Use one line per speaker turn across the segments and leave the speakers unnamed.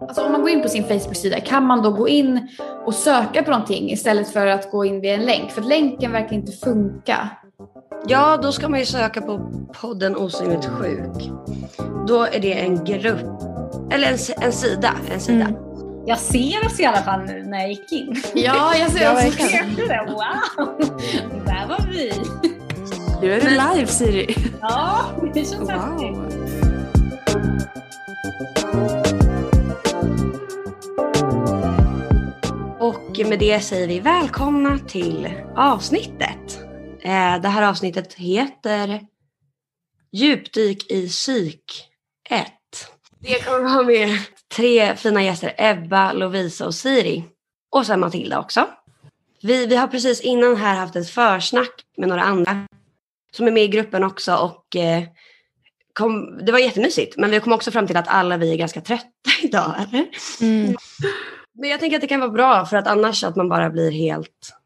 Alltså om man går in på sin Facebook-sida, kan man då gå in och söka på någonting istället för att gå in via en länk? För länken verkar inte funka.
Ja, då ska man ju söka på podden Osynligt sjuk. Då är det en grupp, eller en, en sida. En sida.
Mm. Jag ser oss i alla fall nu när jag gick in.
Ja, jag ser
Jag det. Wow! Där var vi.
Nu är du live Siri.
Ja, det känns häftigt.
Och med det säger vi välkomna till avsnittet. Eh, Det här avsnittet heter Djupdyk i psyk 1. Det kommer ha med tre fina gäster, Ebba, Lovisa och Siri. Och sen Matilda också. Vi, vi har precis innan här haft ett försnack med några andra som är med i gruppen också och eh, kom, det var jättemysigt. Men vi kom också fram till att alla vi är ganska trötta idag, eller?
Mm.
Men jag tänker att det kan vara bra för att annars att man bara blir helt...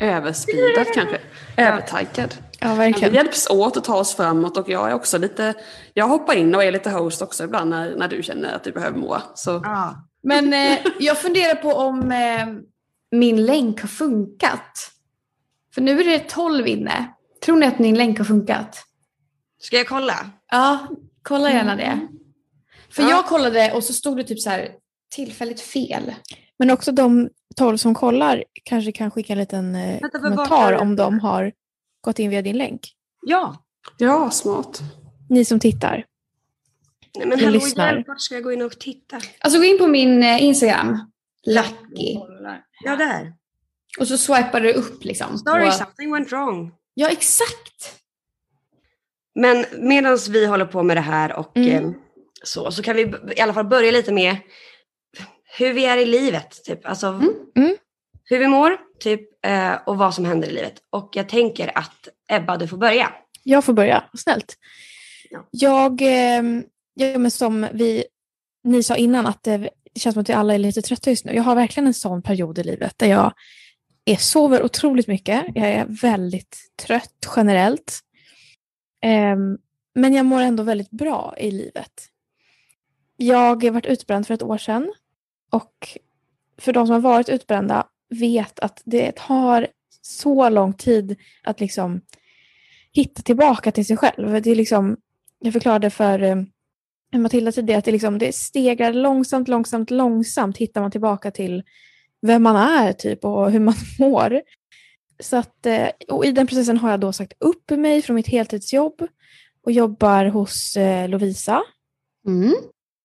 Överspeedad kanske. Övertaggad.
Ja, verkligen.
vi hjälps åt att ta oss framåt och jag är också lite, jag hoppar in och är lite host också ibland när, när du känner att du behöver må. Så
Men eh, jag funderar på om eh, min länk har funkat. För nu är det 12 inne. Tror ni att min länk har funkat?
Ska jag kolla?
Ja, kolla gärna det. För
Ja.
jag kollade och så stod det typ så här tillfälligt fel.
Men också de tolv som kollar kanske kan skicka en liten eh,
Vänta,
kommentar om de har gått in via din länk.
Ja.
ja, smart.
Ni som tittar.
Nej, men hallå, hjälp, vart ska jag gå in och titta?
Alltså gå in på min eh, Instagram. Lucky.
Ja, där.
Och så swipar du upp liksom.
Sorry,
på-
something went wrong.
Ja, exakt.
Men medan vi håller på med det här och
Mm.
eh, så, så kan vi i alla fall börja lite med hur vi är i livet. Typ. Alltså,
Mm.
Hur vi mår typ, eh, och vad som händer i livet. Och jag tänker att Ebba, du får börja.
Jag får börja, snällt.
Ja.
Jag, eh, ja, men som vi, ni sa innan, att det, det känns som att vi alla är lite trötta just nu. Jag har verkligen en sån period i livet där jag jag sover otroligt mycket. Jag är väldigt trött generellt. Ehm, men jag mår ändå väldigt bra i livet. Jag har varit utbränd för ett år sedan. Och för de som har varit utbrända vet att det tar så lång tid att liksom hitta tillbaka till sig själv. Det är liksom, jag förklarade för eh, Matilda tidigare att det, liksom, det stegrar långsamt, långsamt, långsamt hittar man tillbaka till vem man är typ och hur man mår. Så att, eh, och I den processen har jag då sagt upp mig från mitt heltidsjobb och jobbar hos eh, Lovisa.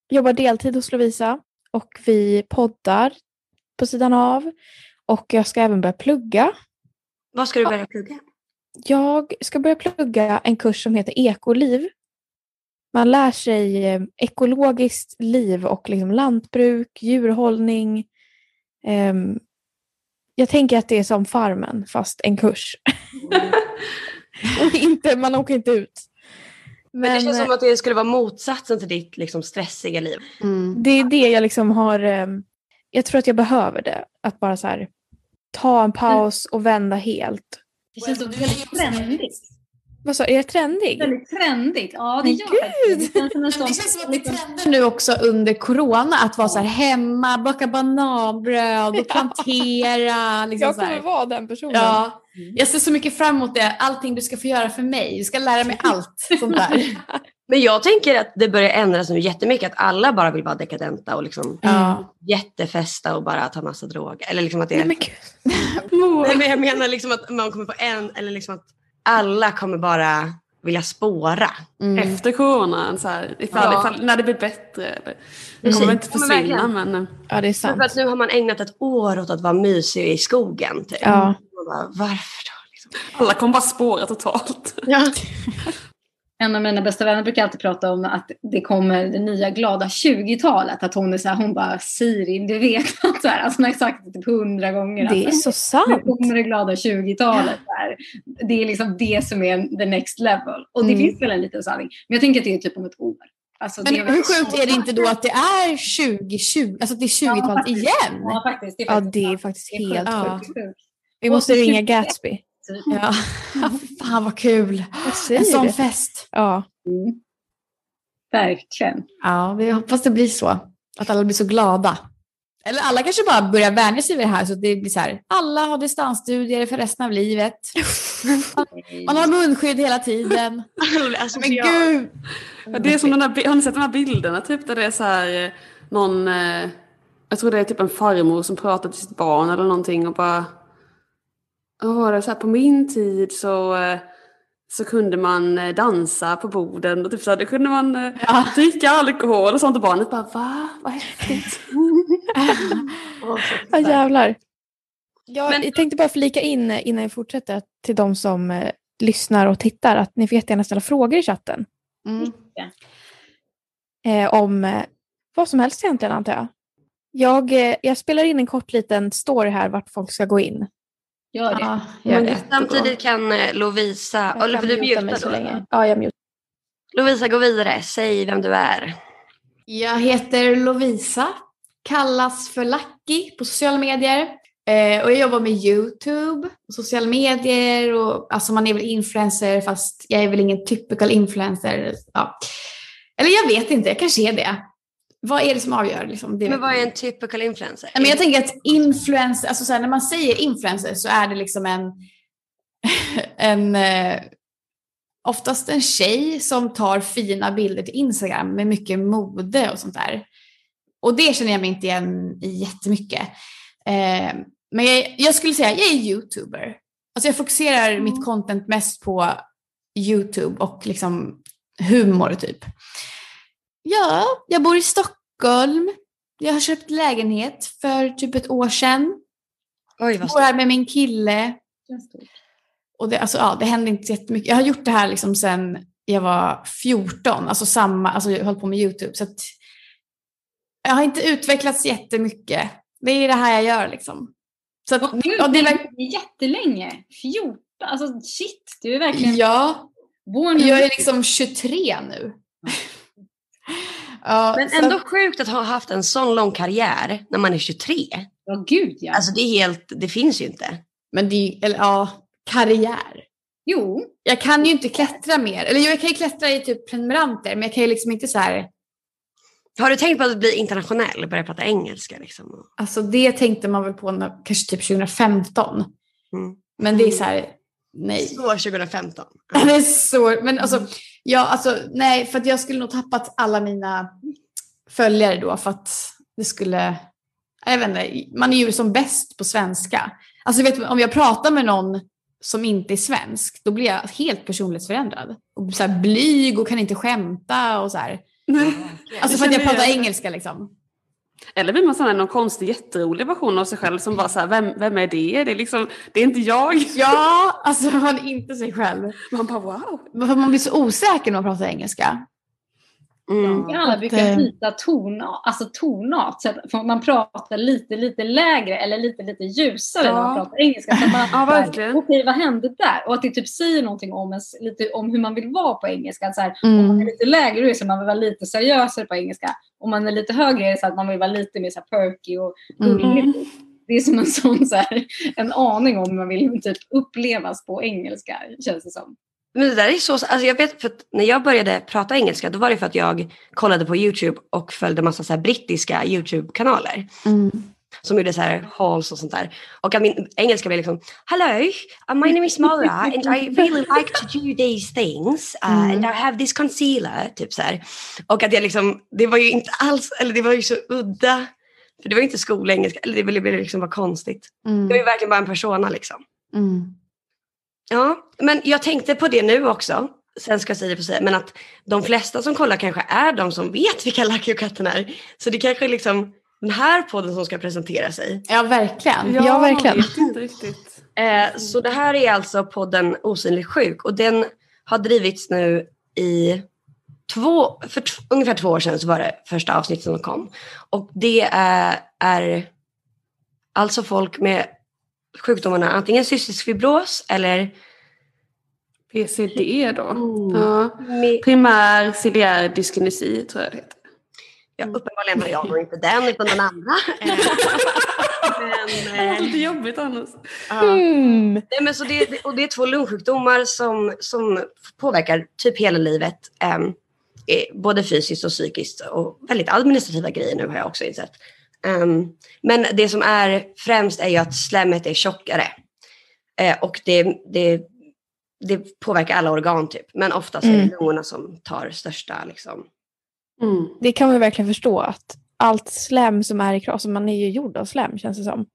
Jobbar deltid hos Lovisa och vi poddar på sidan av. Och jag ska även börja plugga.
Vad ska du börja plugga?
Jag ska börja plugga en kurs som heter ekoliv. Man lär sig eh, ekologiskt liv och liksom lantbruk, djurhållning. Ehm, jag tänker att det är som Farmen, fast en kurs. och inte, man åker inte ut.
Men, det
Men,
känns
eh,
som att det skulle vara motsatsen till ditt liksom, stressiga liv.
Mm.
det är det jag liksom har... ehm, jag tror att jag behöver det. Att bara så här, ta en paus och vända helt.
Det känns så väldigt trendigt.
Vad sa Är jag trendig?
Väldigt trendigt. Ja, det
Men
gör det.
gud!
Det känns som en sån...
Det känns som att det trender nu också under corona att vara så här hemma, baka bananbröd och plantera. Liksom
Jag
så här.
kommer vara den personen.
Ja, jag ser så mycket fram emot det. Allting du ska få göra för mig. Du ska lära mig allt sånt där.
Men jag tänker att det börjar ändras nu jättemycket. Att alla bara vill vara dekadenta och liksom
Ja.
jättefesta och bara ta massa droger. Eller liksom att det är...
Nej, men.
Nej, men jag menar liksom att man kommer få en, eller liksom att alla kommer bara vilja spåra.
Efter corona, så här, ifall,
Ja.
ifall, när det blir bättre. eller- Det kommer inte
Ja, men
försvinna
verkligen.
men, eh,
Ja, det är
För
sant.
att nu har man ägnat ett år åt att vara mysig i skogen. Typ.
Ja.
Bara, varför då? Liksom.
alla kommer bara spåra totalt.
Ja.
En av mina bästa vänner brukar alltid prata om att det kommer det nya glada 20-talet. Att hon är så här, hon bara Siri, du vet att så här, alltså hon har sagt det typ hundra gånger.
Det är
att,
så
nu
sant.
kommer det glada 20-talet. Där. Det är liksom det som är the next level. Och det
Mm.
finns väl en liten sanning. Men jag tänker att det är typ om ett år. Alltså,
Men hur sjukt är det inte då att det är 2020, alltså det är 20-talet
faktiskt.
igen?
Ja, faktiskt. Det är
Ja,
faktiskt
det är faktiskt helt
Ja.
sjukt.
sjukt.
Vi måste ringa
21.
Gatsby.
Typ.
Ja, Fan vad kul. En sån
det.
fest.
Ja.
Mm. Verkligen.
Ja, vi hoppas det blir så. Att alla blir så glada. Eller alla kanske bara börjar vänja sig vid det här så det blir så här. Alla har distansstudier för resten av livet. Man har munskydd hela tiden.
alltså,
Men
jag-
gud!
Ja, det är som den bi- har ni sett de här bilderna typ där det är så här eh, någon, eh, jag tror det är typ en farmor som pratar till sitt barn eller någonting och bara, vad var det, så här, på min tid så, eh, så kunde man eh, dansa på borden och typ så här, då kunde man eh,
Ja.
dricka alkohol och sånt och barnet bara va, vad häftigt.
Ja, jävlar. Jag,
Men-
jag tänkte bara flika in innan vi fortsätter till de som eh, lyssnar och tittar att ni får jättegärna ställa frågor i chatten.
Mm.
Eh, om eh, vad som helst egentligen antar jag. Jag, eh, jag spelar in en kort liten story här vart folk ska gå in.
Gör det.
Ja, gör det.
Samtidigt kan eh, Lovisa,
Jag
eller
kan
för du
muta mig så
då.
länge. Ja, jag mutar.
Lovisa gå vidare, säg vem du är.
Jag heter Lovisa, kallas för Lucky på sociala medier. Eh, och jag jobbar med YouTube och sociala medier och alltså man är väl influencer fast jag är väl ingen typical influencer. Ja. Eller jag vet inte, jag kanske är det. Vad är det som avgör? Liksom? Det
Men vad är en typical influencer?
Men jag tänker att influencer, alltså så här, när man säger influencer så är det liksom en, en eh, oftast en tjej som tar fina bilder till Instagram med mycket mode och sånt där. Och det känner jag mig inte igen i jättemycket. Eh, men jag, jag skulle säga jag är youtuber. Alltså jag fokuserar mitt content mest på YouTube och liksom humor typ. Ja, jag bor i Stockholm. Jag har köpt lägenhet för typ ett år sedan.
Oj vad
Bor här med min kille. Och det, alltså, ja, det händer inte så jättemycket. Jag har gjort det här liksom sedan jag var 14. Alltså samma, alltså jag hållit på med YouTube. Så att jag har inte utvecklats jättemycket. Det är det här jag gör liksom. Så att, ja, det är
jättelänge. 14, alltså shit. Du är verkligen
ja,
born
jag är liksom 23 nu. Ja,
Men
så
ändå sjukt att ha haft en sån lång karriär när man är 23.
Ja, gud ja.
Alltså det är helt, det finns ju inte.
men det är eller ja, karriär.
jo,
Jag kan ju inte klättra mer. Eller jag kan ju klättra i typ prenumeranter, men jag kan ju liksom inte så här.
Har du tänkt på att bli internationell och börja prata engelska liksom?
Alltså det tänkte man väl på när, kanske typ 2015.
Mm.
Men det är så här, nej.
Så 2015.
Det är så, men alltså, ja, alltså, nej, för att jag skulle nog tappat alla mina följare då för att det skulle, jag vet inte, man är ju som bäst på svenska. Alltså vet, om jag pratar med någon som inte är svensk, då blir jag helt personlighetsförändrad. Och så här blyg och kan inte skämta och så här. Alltså för att jag pratar engelska liksom.
Eller blir man sån här, någon konstig jätterolig version av sig själv som bara så här, vem, vem är det? Det är liksom, det är inte jag.
Ja, alltså man är inte sig själv.
Man bara wow.
Man blir så osäker när man pratar engelska.
Mm.
alla
att,
brukar byta tonart, alltså tonart. Så att man pratar lite, lite lägre eller lite, lite ljusare när man
Ja.
pratar engelska. Så man,
Ja, verkligen.
Okej, vad hände där? Och att det typ säger någonting om, ens, lite, om hur man vill vara på engelska. Så här, Om man är
Mm.
lite lägre är det så att man vill vara lite seriösare på engelska. Om man är lite högre är det så att man vill vara lite mer så här perky och gullig.
Mm.
Det är som en sån så här, en aning om hur man vill typ upplevas på engelska känns det som.
Men det där är så, alltså jag vet för när jag började prata engelska då var det för att jag kollade på YouTube och följde massa så brittiska YouTube-kanaler.
Mm.
som gjorde så här hauls och sånt där. Och att min engelska var liksom Hello, uh, my name is Mara and I really like to do these things uh,
Mm.
and I have this concealer. Typ så här. Och att jag liksom, det var ju inte alls, eller det var ju så udda. För det var ju inte skolengelska, eller det ville liksom vara konstigt. Det var ju verkligen bara en persona liksom.
Mm.
Ja, men jag tänkte på det nu också. Sen ska jag säga det på sig, men att de flesta som kollar kanske är de som vet vilka Lucky och katten är. Så det kanske är liksom den här podden som ska presentera sig.
Ja, verkligen.
Ja, verkligen.
Jag vet inte riktigt.
Eh, så det här är alltså podden Osynlig sjuk och den har drivits nu i två, för ungefär två år sedan så var det första avsnittet som kom. Och det är, är alltså folk med sjukdomarna antingen cystisk fibros eller
PCD då.
Mm.
Ja. Primär ciliär dyskinesi tror jag det heter.
ja, uppenbarligen har jag nog inte den utan den andra. Eh, men,
Det var
eh,
lite jobbigt annars.
ja.
Mm.
Nej, men så det, och det är två lungsjukdomar som, som påverkar typ hela livet. Eh, både fysiskt och psykiskt och väldigt administrativa grejer nu har jag också insett. Um, men det som är främst är ju att slemmet är tjockare. Eh, och det, det, det påverkar alla organ typ. Men oftast är
Mm.
det lungorna som tar största liksom.
Mm.
Det kan man verkligen förstå att allt slem som är i kroppen, alltså man är ju gjord av slem känns det som.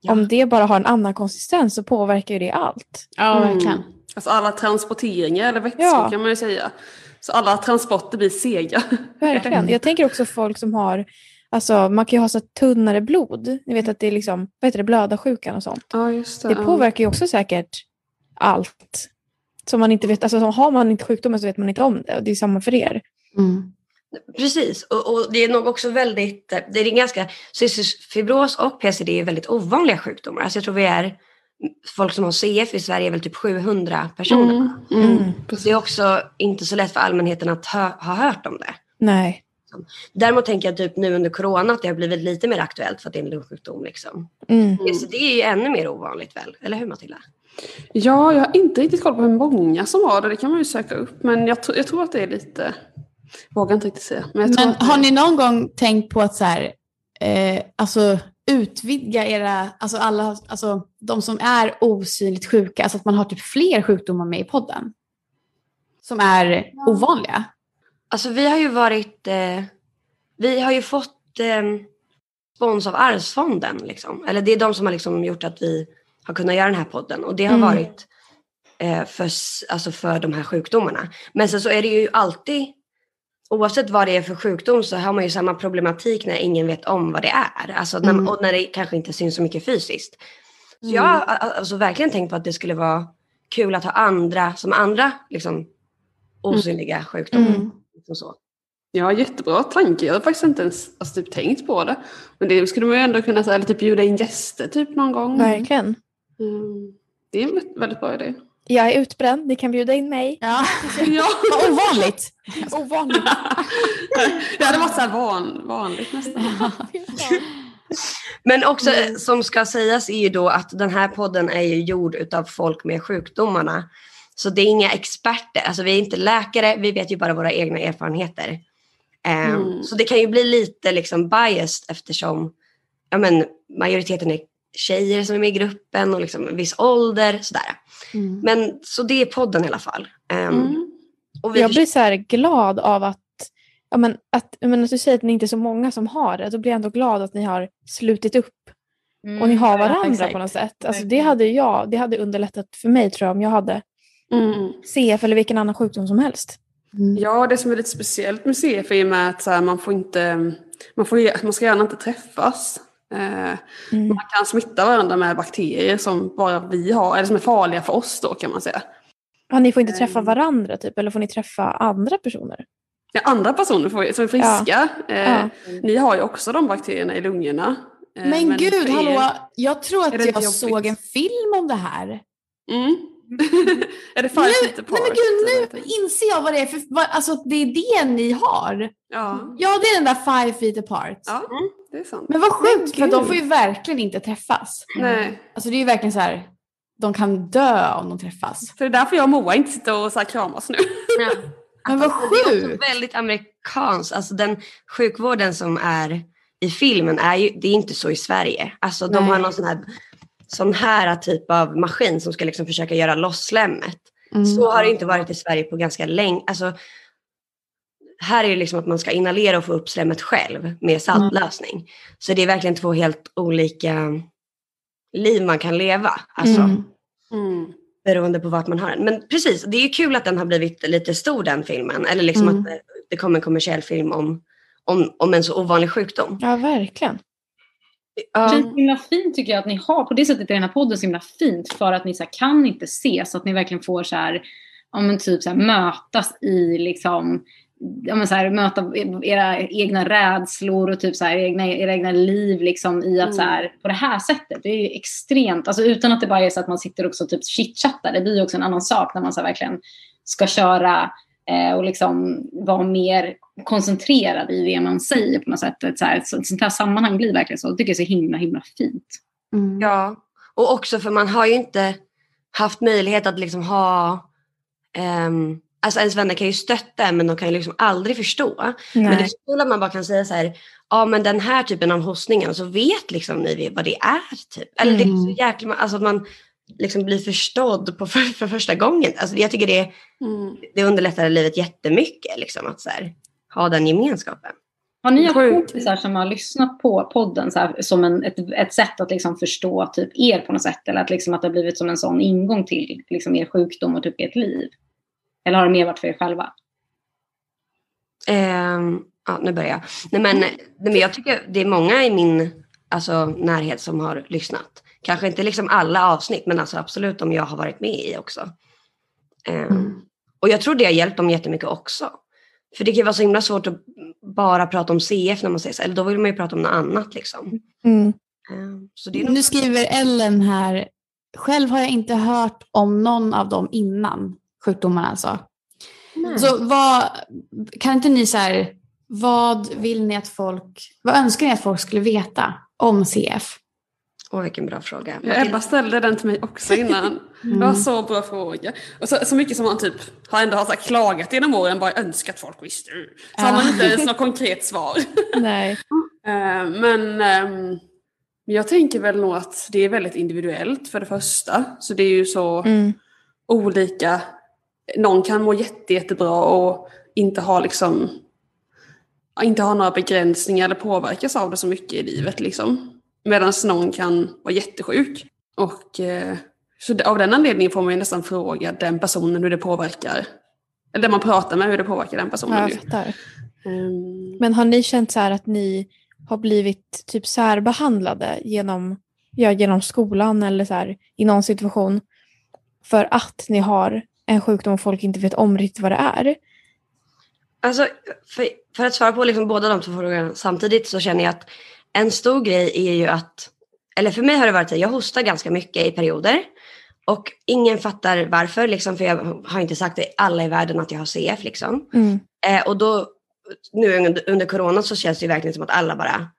Ja.
Om det bara har en annan konsistens så påverkar ju det allt.
Ja, verkligen.
Mm. Alltså alla transporteringar eller vätskor
Ja.
kan man ju säga. Så alla transporter blir sega.
Verkligen. Jag tänker också folk som har, alltså man kan ju ha så tunnare blod. Ni vet att det är liksom, vad heter det, blödarsjukan och sånt.
Ja, just det.
Det påverkar ju också säkert allt. Som man inte vet, alltså har man inte sjukdomen så vet man inte om det och det är samma för er.
Mm.
Precis, och, och det är nog också väldigt, det är ganska, cystisk fibros och PCD är väldigt ovanliga sjukdomar. Alltså jag tror vi är, folk som har CF i Sverige är väl typ 700 personer.
Mm. Mm.
Mm.
Det är också inte så lätt för allmänheten att hö, ha hört om det.
Nej.
Däremot tänker jag typ nu under corona att det har blivit lite mer aktuellt för att det är en lungsjukdom. Liksom.
Mm.
PCD är ju ännu mer ovanligt väl? Eller hur Matilda?
Ja, jag har inte riktigt koll på hur många som har det. Det kan man ju söka upp. Men jag, jag tror att det är lite... Vågar inte riktigt säga. Men, jag tror
Men
det-
har ni någon gång tänkt på att så här, eh, alltså utvidga era, alltså alla, alltså de som är osynligt sjuka, alltså att man har typ fler sjukdomar med i podden? Som är ovanliga?
Alltså vi har ju varit, eh, vi har ju fått eh, spons av Arvsfonden. Liksom. Eller det är de som har liksom gjort att vi har kunnat göra den här podden. Och det har
Mm.
varit eh, för, alltså för de här sjukdomarna. Men sen så är det ju alltid, oavsett vad det är för sjukdom så har man ju samma problematik när ingen vet om vad det är. Alltså när,
Mm.
Och när det kanske inte syns så mycket fysiskt. Så jag har alltså verkligen tänkt på att det skulle vara kul att ha andra, som andra liksom, osynliga sjukdomar.
Mm.
Liksom så.
Ja, jättebra tanke. Jag har faktiskt inte ens alltså, typ, tänkt på det. Men det skulle man ju ändå kunna säga, eller typ bjuda in gäster typ någon gång.
Verkligen.
Mm. Det är en vä- väldigt bra idé.
Jag är utbränd, ni kan bjuda in mig.
Ja,
Ja.
vad ovanligt.
Ovanligt.
det hade varit så här van, vanligt nästan.
Men också eh, som ska sägas är ju då att den här podden är ju gjord utav folk med sjukdomarna. Så det är inga experter, alltså vi är inte läkare, vi vet ju bara våra egna erfarenheter. Ehm,
Mm.
Så det kan ju bli lite liksom biased eftersom ja, men, majoriteten är tjejer som är med i gruppen och liksom en viss ålder. Sådär.
Mm.
Men så det är podden i alla fall. Ehm,
Mm.
och vi
Jag blir så glad av att, ja, men att, menar, att du säger att ni inte är så många som har det. Då blir jag ändå glad att ni har slutit upp och ni har varandra
Mm. exakt.
på något sätt. Alltså, det, hade jag, det hade underlättat för mig tror jag om jag hade
Mm.
CF eller vilken annan sjukdom som helst.
Mm.
Ja, det som är lite speciellt med CF är med att så här, man får inte, man, får, man ska gärna inte träffas. Eh,
Mm.
Man kan smitta varandra med bakterier som bara vi har, eller som är farliga för oss då kan man säga.
Ja, ni får inte träffa
Mm.
varandra typ, eller får ni träffa andra personer?
Ja, andra personer får, som är friska, eh,
Ja.
ni har ju också de bakterierna i lungorna. Eh,
Men, gud,
för er-
hallå, jag tror att
är
jag såg en film om det här.
Mm. är det
Nu, nej men gud, nu inser jag vad det är för, vad, alltså det är det ni har.
Ja.
Ja, det är den där five feet apart.
ja, det är sant.
Men vad sjukt, för de får ju verkligen inte träffas.
Nej.
Alltså det är ju verkligen så här, de kan dö om de träffas.
Så det är därför jag och Moa inte sitter och så här kramas nu.
Men vad
Alltså, Det är också
sjukt!
väldigt amerikanskt. Alltså den sjukvården som är i filmen är ju, det är inte så i Sverige. Alltså de
Nej.
har någon sån här, sån här typ av maskin som ska liksom försöka göra loss slemmet.
Mm.
Så har det inte varit i Sverige på ganska länge. Alltså, här är det liksom att man ska inhalera och få upp slemmet själv med saltlösning. Så det är verkligen två helt olika liv man kan leva. Alltså,
Mm.
Mm.
beroende på vart man har den. Men precis, det är ju kul att den har blivit lite stor den filmen. Eller liksom
Mm.
att det- det kommer en kommersiell film om, om, om en så ovanlig sjukdom.
Ja, verkligen.
Det känns så himla fint tycker jag att ni har, på det sättet är den här podden så himla fint för att ni så här, kan inte se så att ni verkligen får så här, men typ så här, mötas i liksom, ja men så här, möta era egna rädslor och typ så här, egna, era egna liv liksom i att
Mm.
så här, på det här sättet. Det är ju extremt, alltså utan att det bara är så att man sitter också och typ chitchattar, det blir ju också en annan sak när man så verkligen ska köra eh, och liksom vara mer koncentrerad i det man säger på något sätt. Ett, så här, ett sånt här sammanhang blir verkligen så. Jag tycker det är så himla, himla fint.
Mm.
ja, och också för man har ju inte haft möjlighet att liksom ha ehm, alltså ens vänner kan ju stötta en men de kan ju liksom aldrig förstå. Men det är
Nej.
så kul att man bara kan säga så här, ja men den här typen av hostningen så vet liksom ni vad det är typ. Eller det är så jäkla, alltså att man liksom blir förstådd på för, för första gången. Alltså jag tycker det,
Mm.
det underlättar livet jättemycket liksom att så här, ha den gemenskapen.
Har ni haft kompisar som har lyssnat på podden så här, som en, ett, ett sätt att liksom förstå typ er på något sätt? Eller att, liksom att det har blivit som en sån ingång till liksom er sjukdom och typ ert liv? Eller har det mer varit för er själva?
Ehm, ja, nu börjar jag. Nej, men, nej, men jag tycker det är många i min alltså, närhet som har lyssnat. Kanske inte liksom alla avsnitt, men alltså absolut de jag har varit med i också. Ehm, Och jag tror det har hjälpt dem jättemycket också. För det kan vara så himla svårt att bara prata om CF när man säger så, eller då vill man ju prata om något annat liksom.
Mm.
Ehm, Så det är nog
Nu skriver Ellen här, själv har jag inte hört om någon av dem innan sjukdomarna alltså.
Nej.
Så vad, kan inte ni så här, vad vill ni att folk, vad önskar ni att folk skulle veta om CF?
Åh, vilken bra fråga.
Ja, Ebba ställde den till mig också innan. Det var så bra fråga. Och så, så mycket som man typ har ändå har så klagat genom åren, bara önskat folk visste. Så har man inte ens något konkret svar.
Nej.
Eh, Men ehm, jag tänker väl nog att det är väldigt individuellt för det första. Så det är ju så
Mm.
olika. Någon kan må jätte, jättebra och inte ha liksom inte ha några begränsningar eller påverkas av det så mycket i livet liksom. Medan någon kan vara jättesjuk. Och eh, så av den anledningen får man ju nästan fråga den personen hur det påverkar. Eller den man pratar med hur det påverkar den personen.
Ja, jag
ju.
fattar.
Ehm,
Men har ni känt så här att ni har blivit typ särbehandlade genom, ja, genom skolan eller så här, i någon situation för att ni har en sjukdom och folk inte vet om riktigt vad det är?
Alltså, för, för att svara på liksom båda de två frågorna samtidigt så känner jag att en stor grej är ju att, eller för mig har det varit så, jag hostar ganska mycket i perioder och ingen fattar varför, liksom, för jag har inte sagt till alla i världen att jag har CF. Liksom.
Mm.
Eh, och då, nu under, under corona så känns det ju verkligen som att alla bara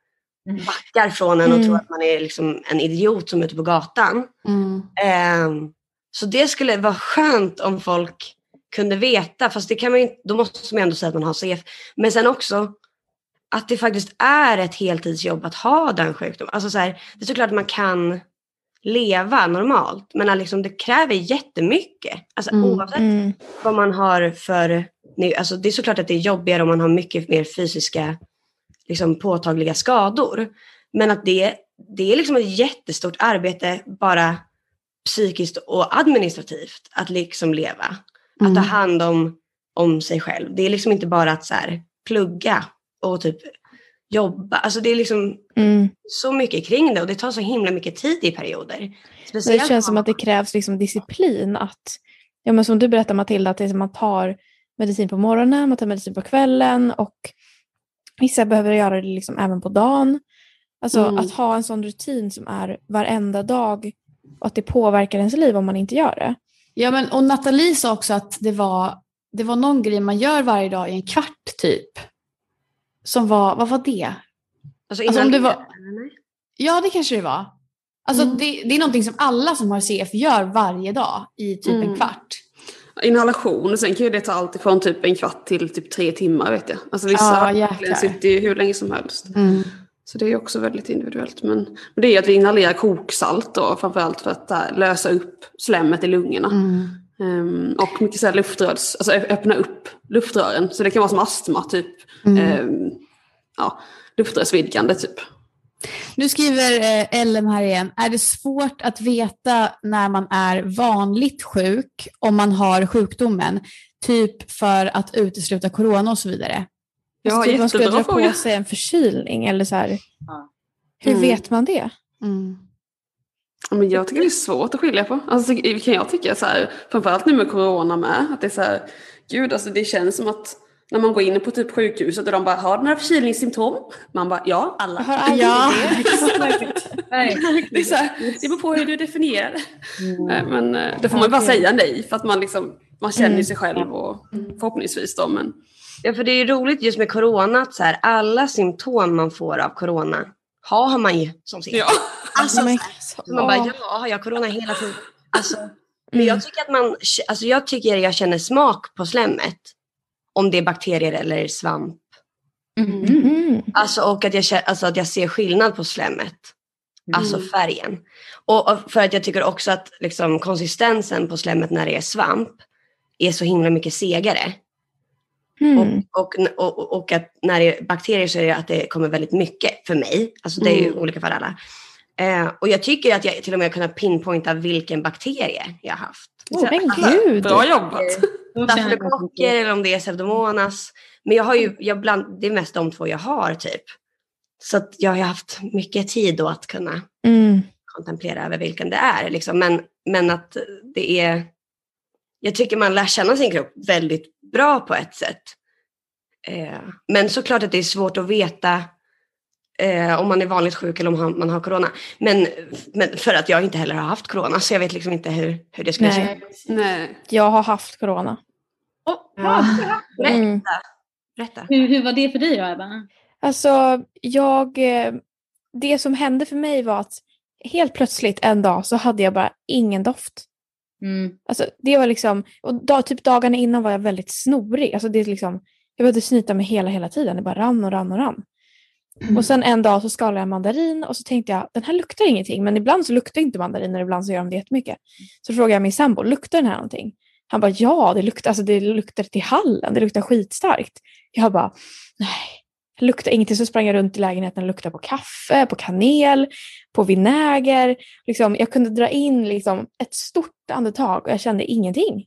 Mm.
backar från en och
Mm.
tror att man är liksom en idiot som är ute på gatan. Ehm, så det skulle vara skönt om folk kunde veta, fast det kan man ju, då måste man ändå säga att man har CF. Men sen också att det faktiskt är ett heltidsjobb att ha den sjukdomen. Alltså så här, det är såklart att man kan leva normalt, men liksom, det kräver jättemycket. Alltså
Mm,
oavsett
Mm.
vad man har för... Alltså det är såklart att det är jobbigare om man har mycket mer fysiska liksom, påtagliga skador. Men att det, det är liksom ett jättestort arbete bara psykiskt och administrativt att liksom leva. Att ta hand om, om sig själv. Det är liksom inte bara att så här, plugga och typ jobba. Alltså det är liksom
Mm.
så mycket kring det och det tar så himla mycket tid i perioder.
Det
Speciellt
känns
om
som att det krävs liksom disciplin. Att, ja, men som du berättar Matilda, att det är som man tar medicin på morgonen, man tar medicin på kvällen och vissa behöver göra det liksom även på dagen. Alltså
Mm.
att ha en sån rutin som är varenda dag och att det påverkar ens liv om man inte gör det.
Ja, men, och Nathalie sa också att det var, det var någon grej man gör varje dag i en kvart typ. Som var, vad var det?
Alltså,
Alltså, om det var-? Ja, det kanske det var. Alltså,
Mm.
det, det är någonting som alla som har CF gör varje dag i typ en
Mm.
kvart.
Inhalation, sen kan ju det ta allt ifrån typ en kvart till typ tre timmar vet jag. Alltså vissa
Ja,
sitter ju hur länge som helst. Så det är också väldigt individuellt. Men, men det är ju att vi inhalerar koksalt då, framförallt för att lösa upp slemmet i lungorna.
Mm.
Ehm, och mycket så här luftrörs, alltså öppna upp luftrören. Så det kan vara som astma, typ.
Mm.
Ehm, ja, luftrörsvidgande typ.
Nu skriver eh, Ellen här igen. Är det svårt att veta när man är vanligt sjuk om man har sjukdomen? Typ för att utesluta corona och så vidare.
Ja,
Alltså, typ man skulle dra på sig en förkylning eller så här.
Ja.
Hur
Mm.
vet man det?
Ja, Men jag tycker det är svårt att skilja på. Alltså, kan jag tycka så här, framförallt nu med corona med, att det är så här, gud alltså det känns som att när man går in på typ sjukhuset och de bara, har du några förkylningssymptom? Man bara, ja, alla.
Har aldrig
Ja.
det.
Det, är så här, det beror på hur du definierar. Nej, Men eh, det får man bara säga nej för att man liksom, man känner
Mm.
sig själv och förhoppningsvis då men.
Ja, för det är ju roligt just med corona att så här, alla symptom man får av corona har man ju som CF.
Ja.
Alltså, Så man bara,
åh.
ja, har jag corona hela tiden? Alltså, Men
Mm.
jag tycker att man, alltså jag tycker jag känner smak på slemmet. Om det är bakterier eller svamp.
Mm.
Alltså och att jag, alltså att jag ser skillnad på slemmet. Alltså
Mm.
färgen. Och, och för att jag tycker också att liksom, konsistensen på slemmet när det är svamp är så himla mycket segare.
Mm.
Och, och, och, och att när det är bakterier så är det att det kommer väldigt mycket för mig. Alltså det är ju
Mm.
olika för alla. Eh, och jag tycker att jag till och med har kunnat pinpointa vilken bakterie jag har haft.
Åh, men
Alltså,
gud.
Bra jobbat.
Jag
Stafylokocker eller om det är pseudomonas. Men jag har ju, jag bland, det är mest de två jag har typ. Så att jag har haft mycket tid då att kunna
Mm.
kontemplera över vilken det är. Liksom. Men, men att det är, jag tycker man lär känna sin kropp väldigt bra på ett sätt. Eh, men såklart att det är svårt att veta eh, om man är vanligt sjuk eller om man har corona. Men, men för att jag inte heller har haft corona så jag vet liksom inte hur, hur det skulle se
Nej.
ut.
Nej.
Jag har haft corona.
Åh, ja.
Mm.
Berätta.
hur, hur var det för dig då, Ebba?
Alltså, jag... eh, Det som hände för mig var att helt plötsligt en dag så hade jag bara ingen doft.
Mm.
Alltså, det var liksom... Och dag, typ dagarna innan var jag väldigt snorig. Alltså, det är liksom, jag behövde snyta mig hela, hela tiden. Det bara rann och rann och rann. Och sen en dag så skalade jag mandarin och så tänkte jag, den här luktar ingenting. Men ibland så luktar inte mandariner, ibland så gör de det jättemycket. Så frågade jag min sambo, luktar den här någonting? Han bara, ja, det luktar, alltså, det luktar till hallen, det luktar skitstarkt. Jag bara, nej, det luktar ingenting. Så sprang jag runt i lägenheten och luktade på kaffe, på kanel, på vinäger. Liksom, jag kunde dra in liksom, ett stort andetag och jag kände ingenting.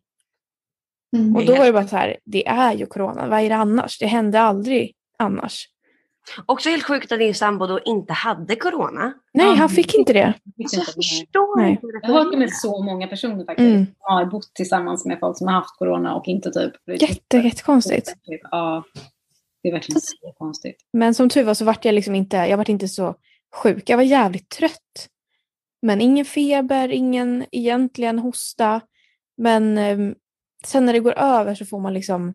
Mm.
Och då var det bara så här, det är ju corona, vad är det annars? Det hände aldrig annars.
Också helt sjukt att din sambo då inte hade corona.
Nej, han fick inte det.
Alltså, jag förstår
Nej.
inte.
Jag har hört det med så många personer faktiskt.
Mm.
som har bott tillsammans med folk som har haft corona och inte typ...
Jätte, jättekonstigt.
Ja, det är verkligen så konstigt.
Men som tur var så vart jag liksom inte, jag vart inte så sjuk. Jag var jävligt trött. Men ingen feber, ingen egentligen hosta. Men ehm, sen när det går över så får man liksom,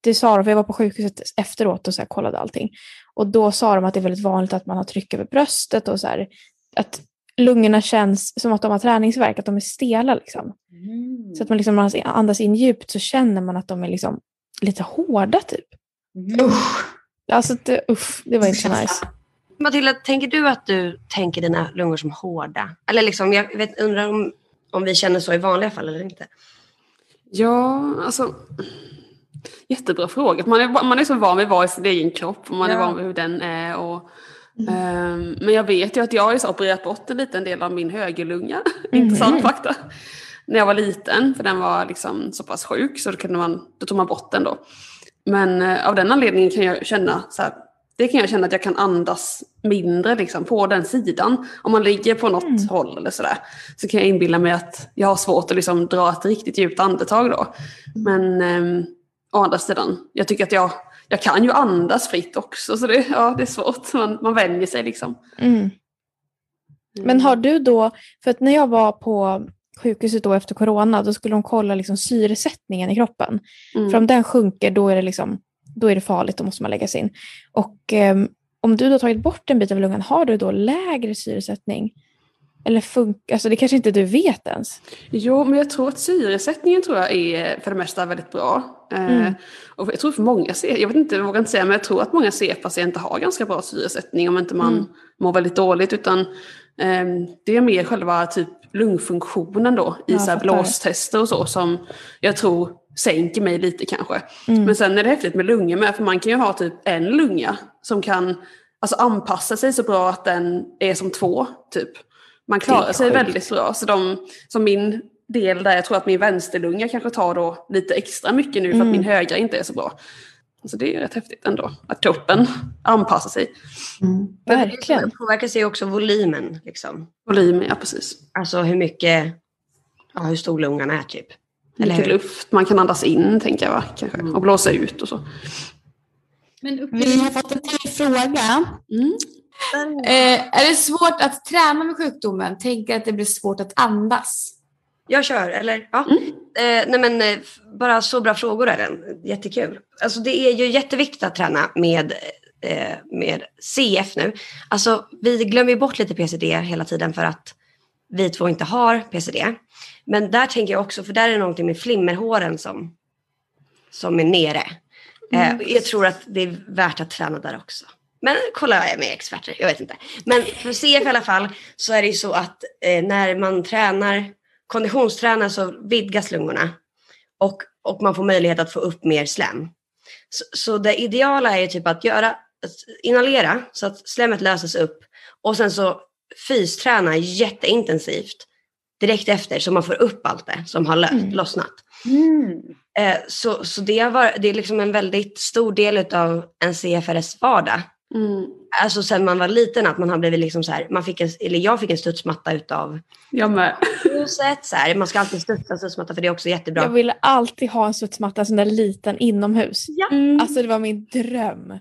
det sa de, för jag var på sjukhuset efteråt och så här kollade allting. Och då sa de att det är väldigt vanligt att man har tryck över bröstet och så här, att lungorna känns som att de har träningsvärk, att de är stela liksom.
Mm.
Så att man liksom, när man andas in djupt så känner man att de är liksom lite hårda typ.
Mm.
Alltså det, uff, det var inte så nice.
Matilda, tänker du att du tänker dina lungor som hårda? Eller liksom, jag vet, undrar om, om vi känner så i vanliga fall eller inte.
Ja, alltså. Jättebra fråga. Man är, man är så van vid att vara i sin egen kropp och man är
Ja.
van vid hur den är. Och, ehm, men jag vet ju att jag har ju så opererat bort en liten del av min högerlunga. Intressant fakta. När jag var liten, för den var liksom så pass sjuk så då, kunde man, då tog man bort den då. Men eh, av den anledningen kan jag känna så här, det kan jag känna att jag kan andas mindre liksom, på den sidan. Om man ligger på något
Mm.
håll eller sådär. Så kan jag inbilla mig att jag har svårt att liksom dra ett riktigt djupt andetag då. Men ehm, å andra sidan, jag tycker att jag, jag kan ju andas fritt också. Så det, ja, det är svårt. Man, man vänjer sig liksom.
Mm. Men har du då, för att när jag var på sjukhuset då efter corona, då skulle de kolla liksom syresättningen i kroppen.
Mm.
För om den sjunker, då är det, liksom, då är det farligt, då måste man lägga sig in. Och ehm, om du då tagit bort en bit av lungan, har du då lägre syresättning? Eller funkar, alltså det kanske inte du vet ens?
Jo, men jag tror att syresättningen tror jag är för det mesta väldigt bra. Eh,
Mm.
och jag tror för många jag vet inte, jag vågar inte säga, men jag tror att många C-patienter har ganska bra syresättning om inte man
Mm.
mår väldigt dåligt. Utan ehm, det är mer själva typ lungfunktionen då i
Ja,
så blåstester och så som jag tror sänker mig lite kanske.
Mm.
Men sen är det häftigt med lungor med, för man kan ju ha typ en lunga som kan alltså, anpassa sig så bra att den är som två, typ. Man klarar
är
sig
sjukt.
väldigt bra. Så de, som min del där, jag tror att min vänsterlunga kanske tar då lite extra mycket nu för
Mm.
att min högra inte är så bra. Så det är rätt häftigt ändå, att kroppen anpassar sig.
Mm.
Verkligen.
Det påverkar sig också volymen. Liksom.
Volymen, ja precis.
Alltså hur mycket, ja, hur stor lungan är typ. Eller
Mycket
hur?
luft man kan andas in, tänker jag va? Kanske.
Mm.
Och blåsa ut och så.
Men
Vi har fått en till fråga.
Mm.
Eh, är det svårt att träna med sjukdomen? Tänker att det blir svårt att andas.
Jag kör, eller? Ja.
Mm.
Eh, nej men, eh, bara så bra frågor är den. Jättekul. Alltså det är ju jätteviktigt att träna med, eh, med CF nu. Alltså vi glömmer bort lite PCD hela tiden för att vi två inte har PCD. Men där tänker jag också, för där är det någonting med flimmerhåren som, som är nere.
Mm.
Eh, jag tror att det är värt att träna där också. Men kolla med experter, jag vet inte. Men för CF i alla fall så är det ju så att eh, när man tränar, konditionstränar så vidgas lungorna. Och, och man får möjlighet att få upp mer slem. Så, så det ideala är ju typ att göra, inhalera så att slemmet löses upp. Och sen så fysträna jätteintensivt direkt efter så man får upp allt det som har lö-
Mm.
lossnat.
Mm.
Eh, så så det, varit, det är liksom en väldigt stor del av en CFRS vardag.
Mm.
Alltså sen man var liten att man har blivit liksom så här, man fick en, eller jag fick en studsmatta utav
Jag med.
huset. Så här. Man ska alltid studsa studsmatta för det är också jättebra.
Jag ville alltid ha en studsmatta, en sån där liten inomhus.
Mm.
Alltså det var min dröm.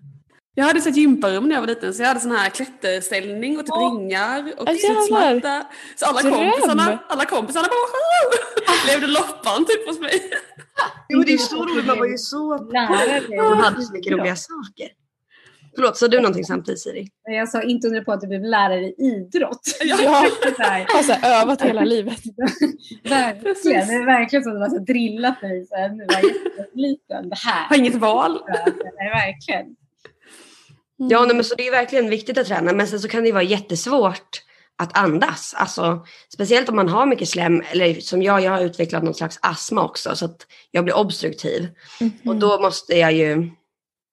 Jag hade ett gymparum när jag var liten så jag hade sån här klätterställning och typ ringar och
Ja, jävlar.
studsmatta. Så alla
Dröm.
kompisarna, alla kompisarna bara levde loppan typ hos mig.
Jo, det är ju så roligt, man var ju så
Lärare.
man hade så mycket roliga saker. Förlåt, sa du någonting samtidigt Siri?
Jag sa inte undra på att du blev lärare i idrott.
Ja,
Så här,
jag har så här övat hela livet.
verkligen. Det är verkligen som att du har drillat mig sen du var. Det här.
Har inget val.
Nej, verkligen.
Ja, nej, men så det är verkligen viktigt att träna, men sen så kan det vara jättesvårt att andas. Alltså, speciellt om man har mycket slem, eller som jag, jag har utvecklat någon slags astma också, så att jag blir obstruktiv. Och då måste jag ju,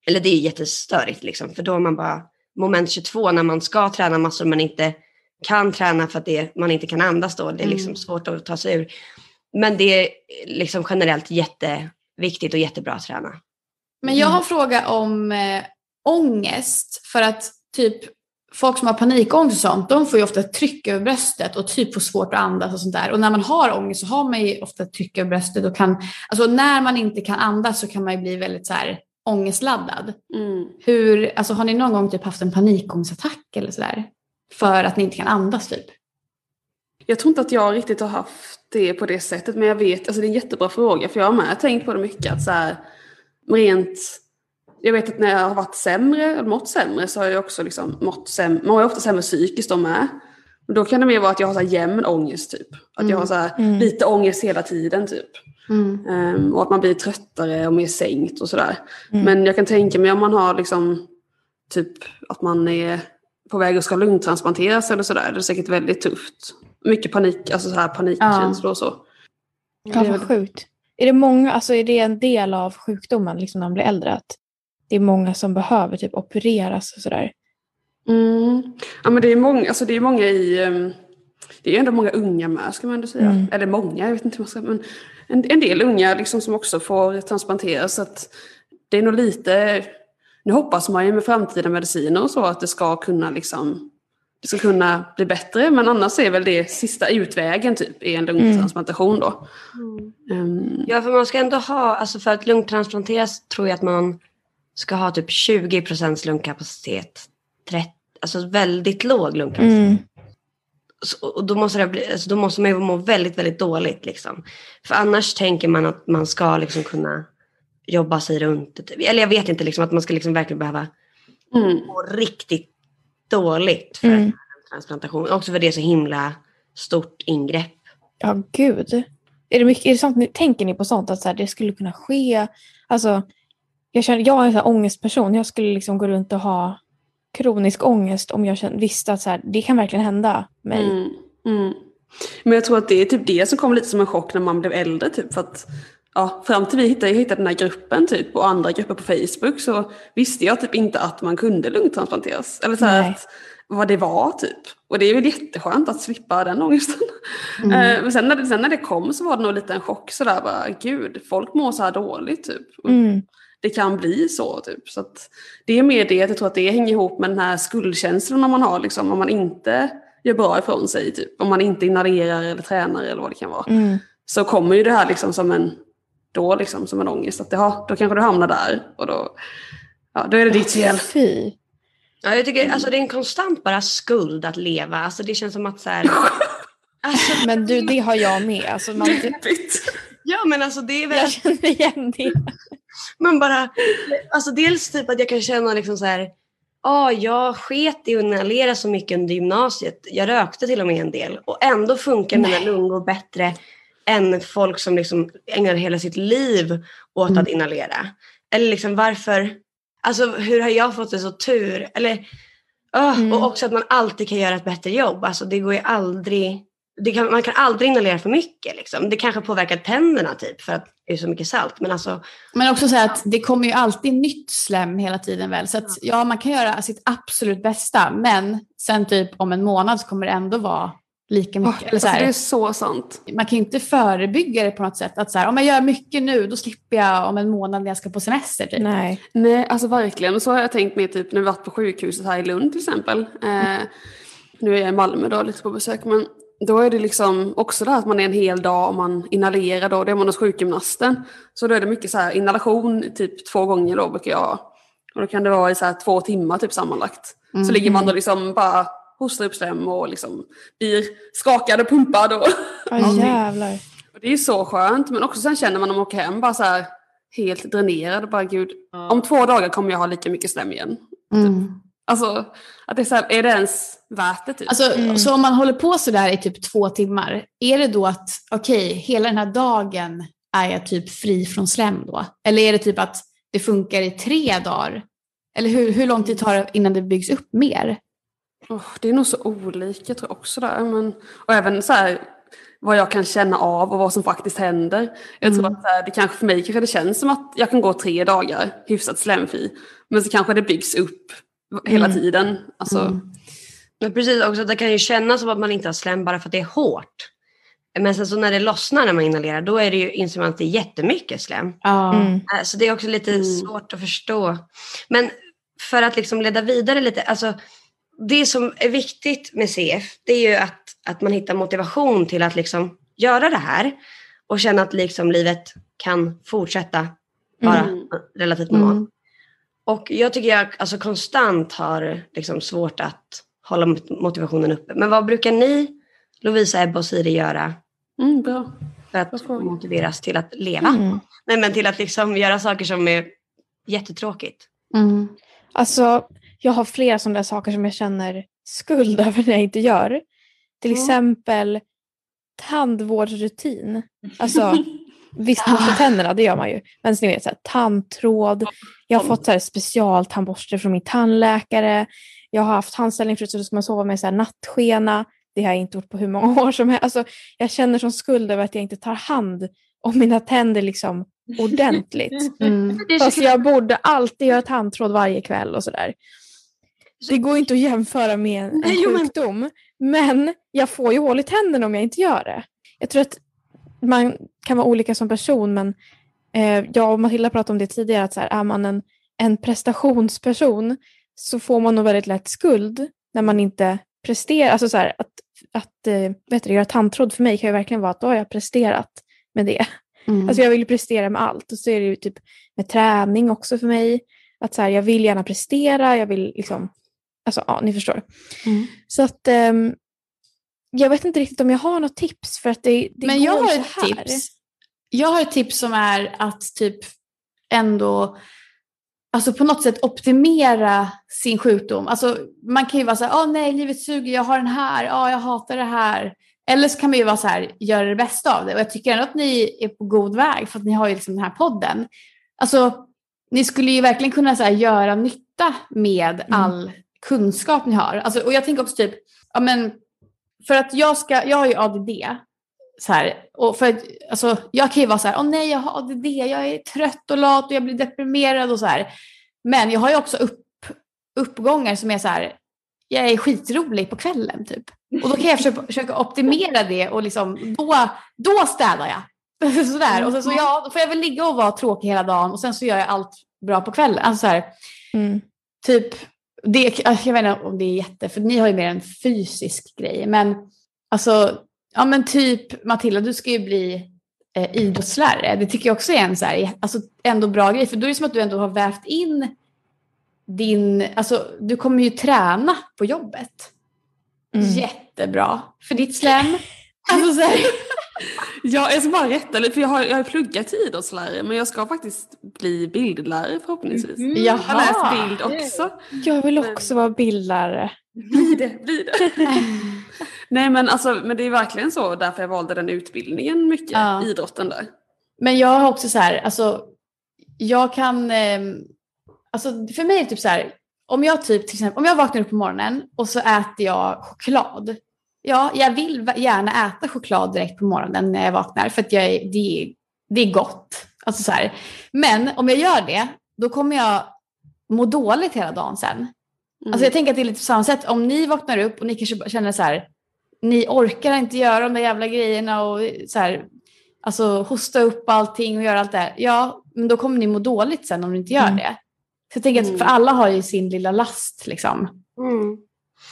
eller det är jättestörigt liksom, för då är man bara moment 22 när man ska träna massor men inte kan träna för att det, man inte kan andas då. Det är liksom
Mm.
svårt att ta sig ur. Men det är liksom generellt jätteviktigt och jättebra att träna.
Men jag har en fråga om eh, ångest. För att typ folk som har panikångest och sånt, de får ju ofta tryck över bröstet och typ får svårt att andas och sånt där. Och när man har ångest så har man ju ofta tryck över bröstet och kan, alltså när man inte kan andas så kan man ju bli väldigt så här ångestladdad.
Mm.
Hur, alltså har ni någon gång typ haft en panikångestattack eller sådär? För att ni inte kan andas typ?
Jag tror inte att jag riktigt har haft det på det sättet men jag vet, alltså det är en jättebra fråga för jag har med tänkt på det mycket att så här, rent, jag vet att när jag har varit sämre, eller mått sämre så har jag också liksom mått sämre, man ju ofta sämre psykiskt då med. Men då kan det mer vara att jag har så här jämn ångest typ. Att jag har så här
Mm.
lite ångest hela tiden typ. Ehm, och att man blir tröttare och mer sänkt och sådär.
Mm.
Men jag kan tänka mig om man har liksom typ att man är på väg att ska lungtransplanteras eller sådär. Det är säkert väldigt tufft. Mycket panik, alltså så här panikkänslor och så.
Ja, vad sjukt. Är det många, alltså är det en del av sjukdomen liksom när man blir äldre? Att det är många som behöver typ opereras och sådär?
Mm. Ja men det är många, alltså det är många i, ehm, det är ändå många unga med ska man ändå säga.
Mm.
Eller många, jag vet inte hur man ska, men en, en del unga liksom som också får transplanteras. Så att det är nog lite, nu hoppas man ju med framtida mediciner och så att det ska kunna liksom, det ska kunna bli bättre. Men annars är väl det sista utvägen typ, är en lungtransplantation då. Ehm,
Ja, för man ska ändå ha, alltså för att lungtransplanteras tror jag att man ska ha typ 20 procents lungkapacitet. 30, alltså väldigt låg lungkapacitet.
Mm.
Och då måste, det bli, alltså då måste man ju må väldigt, väldigt dåligt. Liksom. För annars tänker man att man ska liksom kunna jobba sig runt. typ. Eller jag vet inte, liksom, att man ska liksom verkligen behöva
mm.
må riktigt dåligt för
Mm.
transplantation. Också för det är så himla stort ingrepp.
Ja, gud. Är det mycket, är det sånt, tänker ni på sånt att så här, det skulle kunna ske? Alltså, jag, känner, jag är en ångestperson. Jag skulle liksom gå runt och ha kronisk ångest om jag visste att så här, det kan verkligen hända mig.
Mm, mm. Men jag tror att det är typ det som kom lite som en chock när man blev äldre. Typ, för att, ja, fram till vi hittade, hittade den här gruppen typ, och andra grupper på Facebook så visste jag typ inte att man kunde lungtransplanteras. Eller så här att, vad det var typ. Och det är väl jätteskönt att slippa den ångesten. Eh, men sen när, det, sen när det kom så var det nog lite en chock sådär bara, gud, folk mår så här dåligt typ.
Mm.
Det kan bli så typ. Så att det är mer det, att jag tror att det hänger ihop med den här skuldkänslan man har liksom, om man inte gör bra ifrån sig. Typ. Om man inte inhalerar eller tränar eller vad det kan vara.
Mm.
Så kommer ju det här liksom som en, då liksom som en ångest. Att det, ja, då kanske du hamnar där och då, ja, då är det ditt fel.
Fy.
Ja, jag tycker alltså, det är en konstant bara skuld att leva. Alltså, det känns som att så här, alltså,
Men du, det har jag med. Alltså, man.
Ja men alltså det är väl
jag känner igen det.
Man bara, alltså dels typ att jag kan känna liksom så här, Ja, jag sket i att inhalera så mycket under gymnasiet. Jag rökte till och med en del och ändå funkar mina
Nej.
lungor bättre än folk som liksom ägnar hela sitt liv åt
Mm.
att inhalera. Eller liksom varför, alltså hur har jag fått det så tur? Eller, öh,
Mm.
Och också att man alltid kan göra ett bättre jobb. Alltså det går ju aldrig, kan, man kan aldrig inhalera för mycket. Liksom. Det kanske påverkar tänderna typ för att det är så mycket salt. Men alltså,
Men också så att det kommer ju alltid nytt slem hela tiden väl. Så att ja, man kan göra sitt absolut bästa. Men sen typ om en månad så kommer det ändå vara lika mycket. Eller så
Alltså, det är så sant.
man kan ju inte förebygga det på något sätt. Att så här, om jag gör mycket nu, då slipper jag om en månad när jag ska på semester. Typ.
Nej.
Nej, alltså verkligen. Så har jag tänkt med typ när vi varit på sjukhuset här i Lund till exempel. Eh, nu är jag i Malmö då lite på besök. Men då är det liksom också det här att man är en hel dag och man inhalerar då. Det är man hos sjukgymnasten. Så då är det mycket så här inhalation typ två gånger då brukar jag. Och då kan det vara i så här två timmar typ sammanlagt. Så ligger man då liksom bara hostar upp slem och liksom blir skakad och pumpad. Och
Ja, jävlar.
och det är ju så skönt, men också sen känner man när man åker hem bara så här helt dränerad. Bara gud, om två dagar kommer jag ha lika mycket slem igen.
Mm.
Alltså, att det är, så här, är det ens värt det typ?
Alltså,
Mm.
Så om man håller på sådär i typ två timmar, är det då att okej, hela den här dagen är jag typ fri från slem då? Eller är det typ att det funkar i tre dagar? Eller hur, hur lång tid tar det innan det byggs upp mer?
Åh, det är nog så olika tror jag också där. Men, och även så här, vad jag kan känna av och vad som faktiskt händer. Jag tror
Mm.
att här, det kanske för mig kanske det känns som att jag kan gå tre dagar hyfsat slemfri. Men så kanske det byggs upp hela
Mm.
tiden. Alltså,
Mm.
Men precis också, det kan ju kännas som att man inte har slem bara för att det är hårt. Men sen så när det lossnar när man inhalerar, då är det ju, inser man att det är jättemycket slem.
Mm.
Äh, Så det är också lite
Mm.
svårt att förstå. Men för att liksom leda vidare lite, alltså det som är viktigt med CF, det är ju att, att man hittar motivation till att liksom göra det här och känna att liksom livet kan fortsätta vara
Mm.
relativt normalt.
Mm.
Och jag tycker jag alltså konstant har liksom svårt att hålla mot- motivationen uppe. Men vad brukar ni, Lovisa, Ebba och Siri, göra
mm, bra.
för att
Bra
motiveras till att leva?
Mm.
Nej, men till att liksom göra saker som är jättetråkigt.
Mm.
Alltså, jag har flera sådana saker som jag känner skuld över när jag inte gör. Till
Mm.
exempel tandvårdsrutin. Alltså, visst borsta tänderna, det gör man ju. Men ni vet, så här, tandtråd. Jag har fått så här, specialtandborste från min tandläkare. Jag har haft handställning förut så då ska man sova med så här, nattskena. Det har jag inte gjort på hur många år som helst. Alltså, jag känner som skuld över att jag inte tar hand om mina tänder liksom ordentligt.
Mm.
Fast jag borde alltid göra tandtråd varje kväll och sådär. Det går inte att jämföra med en, en sjukdom. Men jag får ju hål i tänderna om jag inte gör det. Jag tror att man kan vara olika som person men eh, jag och Matilda pratade om det tidigare att så här, är man en, en prestationsperson så får man nog väldigt lätt skuld när man inte presterar. Alltså så här, att, att eh, vet du, göra tandtråd för mig kan ju verkligen vara att då har jag presterat med det.
Mm.
Alltså jag vill ju prestera med allt. Och så är det ju typ med träning också för mig. Att så här, jag vill gärna prestera, jag vill liksom, alltså ja, ni förstår.
Mm.
Så att ehm, jag vet inte riktigt om jag har något tips för att det, det
Men
går
jag har
så
ett
här.
tips. Jag har ett tips som är att typ ändå alltså på något sätt optimera sin sjukdom. Alltså man kan ju vara så här, åh nej, livet suger, jag har den här, ja, jag hatar det här. Eller så kan man ju vara så här, göra det bästa av det. Och jag tycker ändå att ni är på god väg för att ni har ju liksom den här podden. Alltså, ni skulle ju verkligen kunna så här, göra nytta med all kunskap ni har. Alltså, och jag tänker också typ, ja men, för att jag ska, jag har ju ADD. Så här, och för alltså, jag kan ju vara så här, åh nej jag har ADD, jag är trött och lat och jag blir deprimerad och så här. Men jag har ju också upp, uppgångar som är så här, jag är skitrolig på kvällen typ. Och då kan jag försöka, försöka optimera det och liksom, då, då städar jag. Sådär. Och sen så, ja, då får jag väl ligga och vara tråkig hela dagen och sen så gör jag allt bra på kvällen. Alltså så här,
Mm.
typ, det, jag vet inte om det är jätte, för ni har ju mer en fysisk grej, men alltså, ja men typ Matilda, du ska ju bli eh, idrottslärare. Det tycker jag också är en så här, alltså, ändå bra grej, för då är det som att du ändå har vävt in din, alltså du kommer ju träna på jobbet.
Mm.
Jättebra för ditt slem. Alltså, så här,
Ja, jag ska bara rätta lite, för jag har, jag har pluggat till idrottslärare men jag ska faktiskt bli bildlärare förhoppningsvis.
Mm.
Jag har läst
Jaha.
bild också.
Jag vill också vara bildlärare.
Blir det, blir det. Nej men alltså, men det är verkligen så därför jag valde den utbildningen mycket,
Ja.
idrotten där.
Men jag har också så här, alltså jag kan, ehm, alltså för mig är det typ så här, om jag typ till exempel, om jag vaknar upp på morgonen och så äter jag choklad. Ja, jag vill gärna äta choklad direkt på morgonen när jag vaknar för att jag det, är, det är gott. Alltså så här. Men om jag gör det, då kommer jag må dåligt hela dagen sen.
Mm.
Alltså jag tänker att det är lite på samma sätt. Om ni vaknar upp och ni kanske känner så här, ni orkar inte göra de där jävla grejerna och så här, alltså hosta upp allting och göra allt det här. Ja, men då kommer ni må dåligt sen om ni inte gör
Mm.
det. Så jag tänker att
Mm.
för alla har ju sin lilla last liksom.
Mm.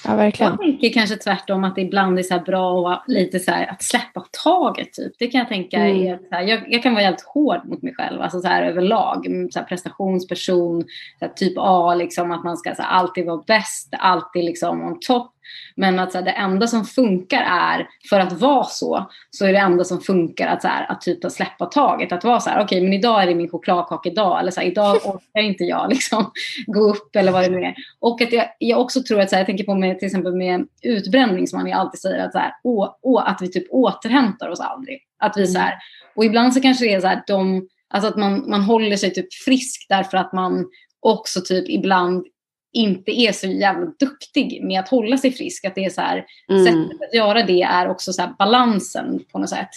Ja, verkligen.
Jag tänker kanske tvärtom att det ibland är så bra att lite så att släppa taget. Typ. Det kan jag tänka
Mm.
är så här, jag, jag kan vara helt hård mot mig själv, alltså så här överlag. Mm, Så här, prestationsperson, så här, typ A, liksom, att man ska så här, alltid vara bäst, alltid liksom on top. Men att så här, det enda som funkar är, för att vara så, så är det enda som funkar att, så här, att typ att släppa taget. Att vara så här, okej men idag är det min chokladkakedag. Eller så här, idag orkar inte jag liksom gå upp eller vad det nu är. Och att jag, jag också tror att, så här, jag tänker på med, till exempel med utbränning som man ju alltid säger att, så här, å, å, att vi typ återhämtar oss aldrig. Att vi så här, och ibland så kanske det är så här, de, alltså att man, man håller sig typ frisk därför att man också typ ibland inte är så jävla duktig med att hålla sig frisk. Att det är så här,
Mm.
sättet att göra det är också så här balansen på något sätt.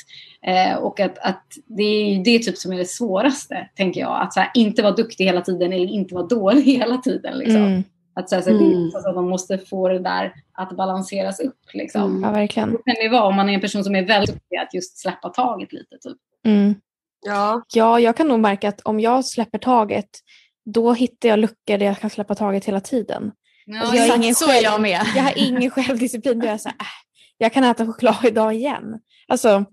Eh, och att, att det är det är typ som är det svåraste, tänker jag. Att så här, inte vara duktig hela tiden eller inte vara dålig hela tiden. Liksom.
Mm.
Att, så här, så det
Mm.
är så att man måste få det där att balanseras upp. Liksom.
Mm.
Ja, verkligen.
Det kan det vara om man är en person som är väldigt duktig att just släppa taget lite. Typ.
Mm.
Ja.
Ja, jag kan nog märka att om jag släpper taget, då hittar jag luckor där jag kan släppa taget hela tiden. Alltså, jag är ingen
så
själv-
jag med.
Jag har ingen självdisciplin. Då jag, så här, äh, jag kan äta choklad idag igen. Alltså,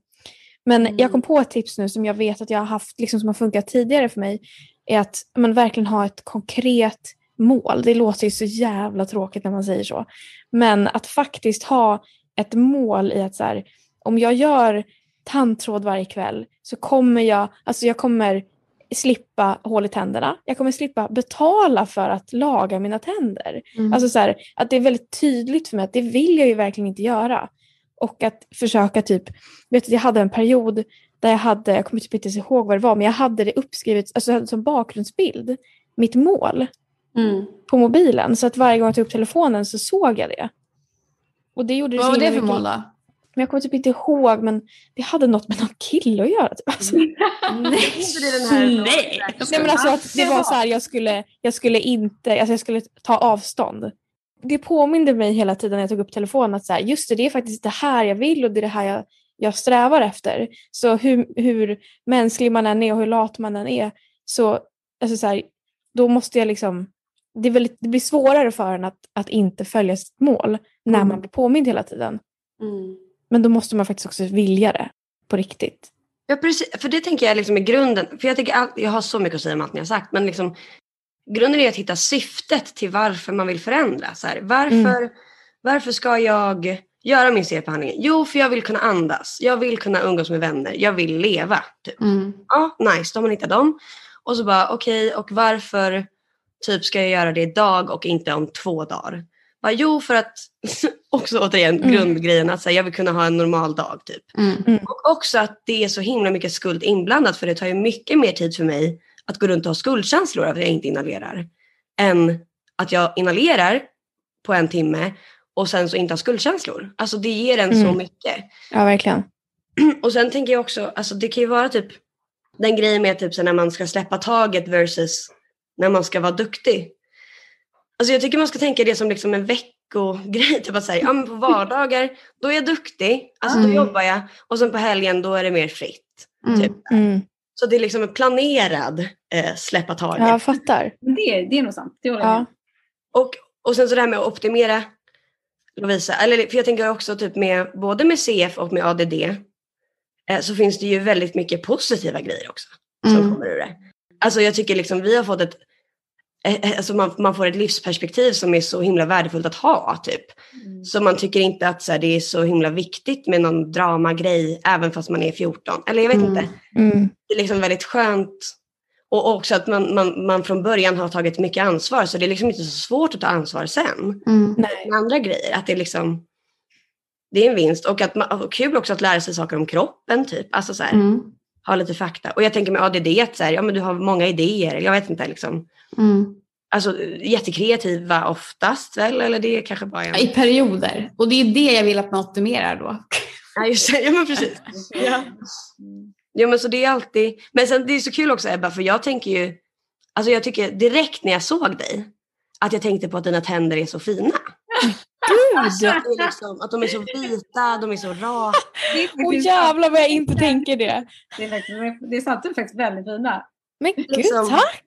men
Mm.
jag kom på ett tips nu som jag vet att jag har haft, liksom, som har funkat tidigare för mig. Är att man verkligen har ett konkret mål. Det låter ju så jävla tråkigt när man säger så. Men att faktiskt ha ett mål i att så här, om jag gör tandtråd varje kväll så kommer jag, alltså jag kommer slippa hål i tänderna. Jag kommer slippa betala för att laga mina tänder.
Mm.
Alltså så här, att det är väldigt tydligt för mig att det vill jag ju verkligen inte göra. Och att försöka typ, vet du, jag hade en period där jag hade, jag kommer typ inte ihåg vad det var, men jag hade det uppskrivet alltså jag hade som bakgrundsbild, mitt mål
Mm.
på mobilen. Så att varje gång jag tog upp telefonen så såg jag det. Och det gjorde det
Vad var det för
mycket-
mål då?
Men jag kommer typ inte ihåg, men det hade något med någon kille att göra. Typ. Alltså,
Nej.
Här
Nej.
Nej men alltså att det var så här, jag skulle, jag skulle inte, alltså jag skulle ta avstånd. Det påminde mig hela tiden när jag tog upp telefonen att så här, just det, det är faktiskt det här jag vill och det är det här jag, jag strävar efter. Så hur, hur mänsklig man än är och hur lat man än är, så, alltså så här, då måste jag liksom, det, är väldigt, det blir svårare för en att, att inte följa sitt mål när man blir påmind hela tiden.
Mm.
Men då måste man faktiskt också vilja det på riktigt.
Ja, precis. För det tänker jag liksom är grunden. För jag, tänker, all- jag har så mycket att säga om allt ni har sagt. Men liksom, grunden är att hitta syftet till varför man vill förändra. Så här, varför, varför ska jag göra min CP-behandling? Jo, för jag vill kunna andas. Jag vill kunna umgås med vänner. Jag vill leva. Typ.
Mm.
Ja, nice. Då har man hittat dem. Och så bara, okej, och varför typ ska jag göra det idag och inte om två dagar? Bara, jo, för att, också återigen
Mm.
grundgrejen, att så här, jag vill kunna ha en normal dag. typ.
Mm.
Och också att det är så himla mycket skuld inblandat för det tar ju mycket mer tid för mig att gå runt och ha skuldkänslor av att jag inte inhalerar. Än att jag inhalerar på en timme och sen så inte har skuldkänslor. Alltså det ger en så
Mm.
mycket.
Ja, verkligen.
Och sen tänker jag också, alltså det kan ju vara typ den grejen med typ så när man ska släppa taget versus när man ska vara duktig. Alltså jag tycker man ska tänka det som liksom en veckogrej. Typ att säga, ja men på vardagar då är jag duktig, alltså då
Mm.
jobbar jag. Och sen på helgen då är det mer fritt.
Mm.
Typ.
Mm.
Så det är liksom en planerad eh, släppa taget.
Ja, jag fattar.
Det, det är nog sant. Det håller jag
Ja.
med.
Och, och sen så det här med att optimera Lovisa, eller för jag tänker också typ med både med CF och med ADD eh, så finns det ju väldigt mycket positiva grejer också som
Mm.
kommer ur det. Alltså jag tycker liksom vi har fått ett alltså man, man får ett livsperspektiv som är så himla värdefullt att ha. Typ.
Mm.
Så man tycker inte att så här, det är så himla viktigt med någon dramagrej även fast man är 14. Eller jag vet
Mm.
inte.
Mm.
Det är liksom väldigt skönt. Och också att man, man, man från början har tagit mycket ansvar så det är liksom inte så svårt att ta ansvar sen.
Mm.
Med andra grejer. Att det är liksom det är en vinst. Och, att man, och kul också att lära sig saker om kroppen typ. Alltså så här,
Mm.
ha lite fakta. Och jag tänker med ADD att så här, ja, men du har många idéer. Jag vet inte liksom.
Mm.
Alltså jättekreativa oftast väl? Eller det är kanske bara en...
I perioder. Och det är det jag vill att man optimerar då.
Ja, just det. Ja, men precis. Ja. ja, men så det är alltid... Men sen det är så kul också Ebba, för jag tänker ju... Alltså jag tycker direkt när jag såg dig att jag tänkte på att dina tänder är så fina. Alltså,
Gud!
är liksom, att de är så vita, de är så raka.
Åh
faktiskt
jävlar vad jag inte tänker det.
Det är, faktiskt, det är sant, de är faktiskt väldigt fina.
Men gud,
Liksom-
tack!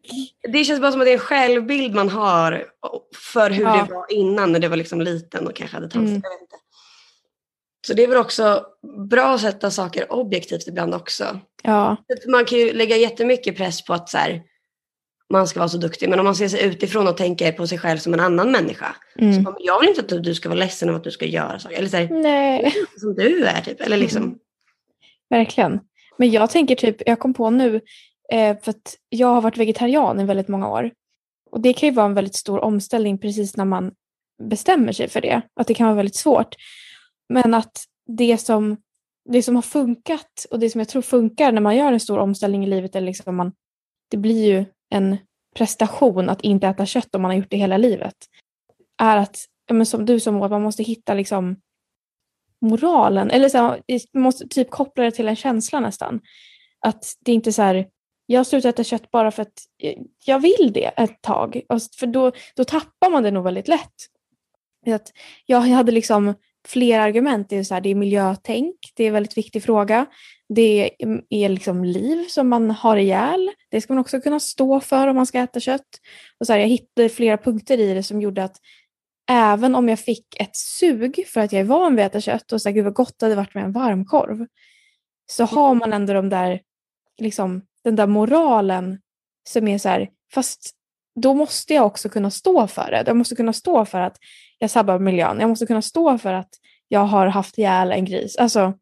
Det känns bara som att det är en självbild man har för hur
Ja.
det var innan när det var liksom liten och kanske hade tandställ.
Mm.
Så det är väl också bra att sätta saker objektivt ibland också.
Ja,
Man kan ju lägga jättemycket press på att så här, man ska vara så duktig. Men om man ser sig utifrån och tänker på sig själv som en annan människa. Så
mm.
bara, jag vill inte att du ska vara ledsen över att du ska göra saker. Eller så här,
nej.
som du är typ. Eller liksom.
Mm. Verkligen. Men jag tänker typ, jag kom på nu, eh, för att jag har varit vegetarian i väldigt många år. Och det kan ju vara en väldigt stor omställning precis när man bestämmer sig för det. Att det kan vara väldigt svårt. Men att det som, det som har funkat och det som jag tror funkar när man gör en stor omställning i livet är liksom man, det blir ju en prestation att inte äta kött om man har gjort det hela livet. Är att, men som du som att man måste hitta liksom moralen, eller så här, man måste typ koppla det till en känsla nästan. Att det är inte så här, jag slutar äta kött bara för att jag vill det ett tag. För då, då tappar man det nog väldigt lätt. Att jag hade liksom fler argument. Det är, så här, det är miljötänk, det är en väldigt viktig fråga. Det är liksom liv som man har ihjäl. Det ska man också kunna stå för om man ska äta kött. Och så här, jag hittade flera punkter i det som gjorde att även om jag fick ett sug för att jag är van vid att äta kött och så här, gud vad gott det hade varit med en varmkorv. Så har man ändå de där, liksom, den där moralen som är så här, fast då måste jag också kunna stå för det. Jag måste kunna stå för att jag sabbar miljön. Jag måste kunna stå för att jag har haft ihjäl en gris. Alltså,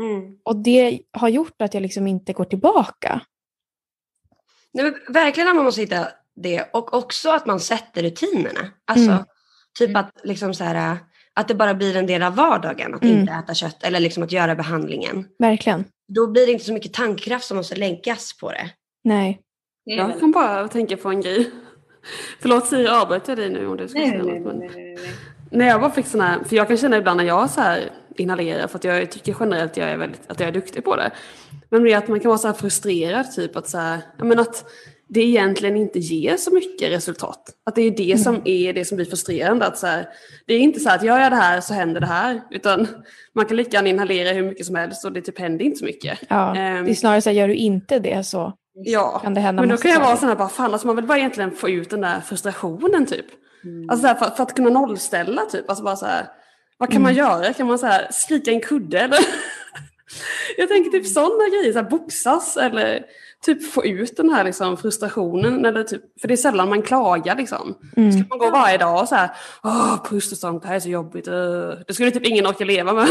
Mm.
och det har gjort att jag liksom inte går tillbaka.
Nej, verkligen att man måste hitta det och också att man sätter rutinerna. Alltså
Mm.
typ att, liksom så här, att det bara blir en del av vardagen att
Mm.
inte äta kött eller liksom att göra behandlingen.
Verkligen.
Då blir det inte så mycket tankekraft som måste läggas på det.
Nej.
Det
Jag kan bara tänka på en grej. Förlåt Siri, avbröt jag dig nu om du ska
Nej,
säga
nej,
något?
nej,
Men...
nej, nej, nej.
När jag bara fick sån här, för jag kan känna ibland när jag så här inhalerar, för att jag tycker generellt att jag är, väldigt, att jag är duktig på det. Men det är att man kan vara så här frustrerad, typ att, så här, ja, men att det egentligen inte ger så mycket resultat. Att det är det som är det som blir frustrerande. Att så här, det är inte så här att gör jag det här så händer det här, utan man kan lika gärna inhalera hur mycket som helst och det typ händer inte så mycket.
Ja.
Ehm,
Det är snarare så här, gör du inte det så
Ja,
kan det hända
men då kan jag vara sån här, bara fan alltså man vill bara egentligen få ut den där frustrationen typ.
Mm.
Alltså så här, för, för att kunna nollställa typ, alltså bara så här, vad kan man göra? Kan man så här, skrika en kudde eller? jag tänker typ sådana grejer, så här, boxas eller typ få ut den här liksom, frustrationen. Eller typ, för det är sällan man klagar liksom.
Mm.
Ska man gå varje dag och så här, åh pust och sånt, det här är så jobbigt. Uh. Det skulle typ ingen orka leva med.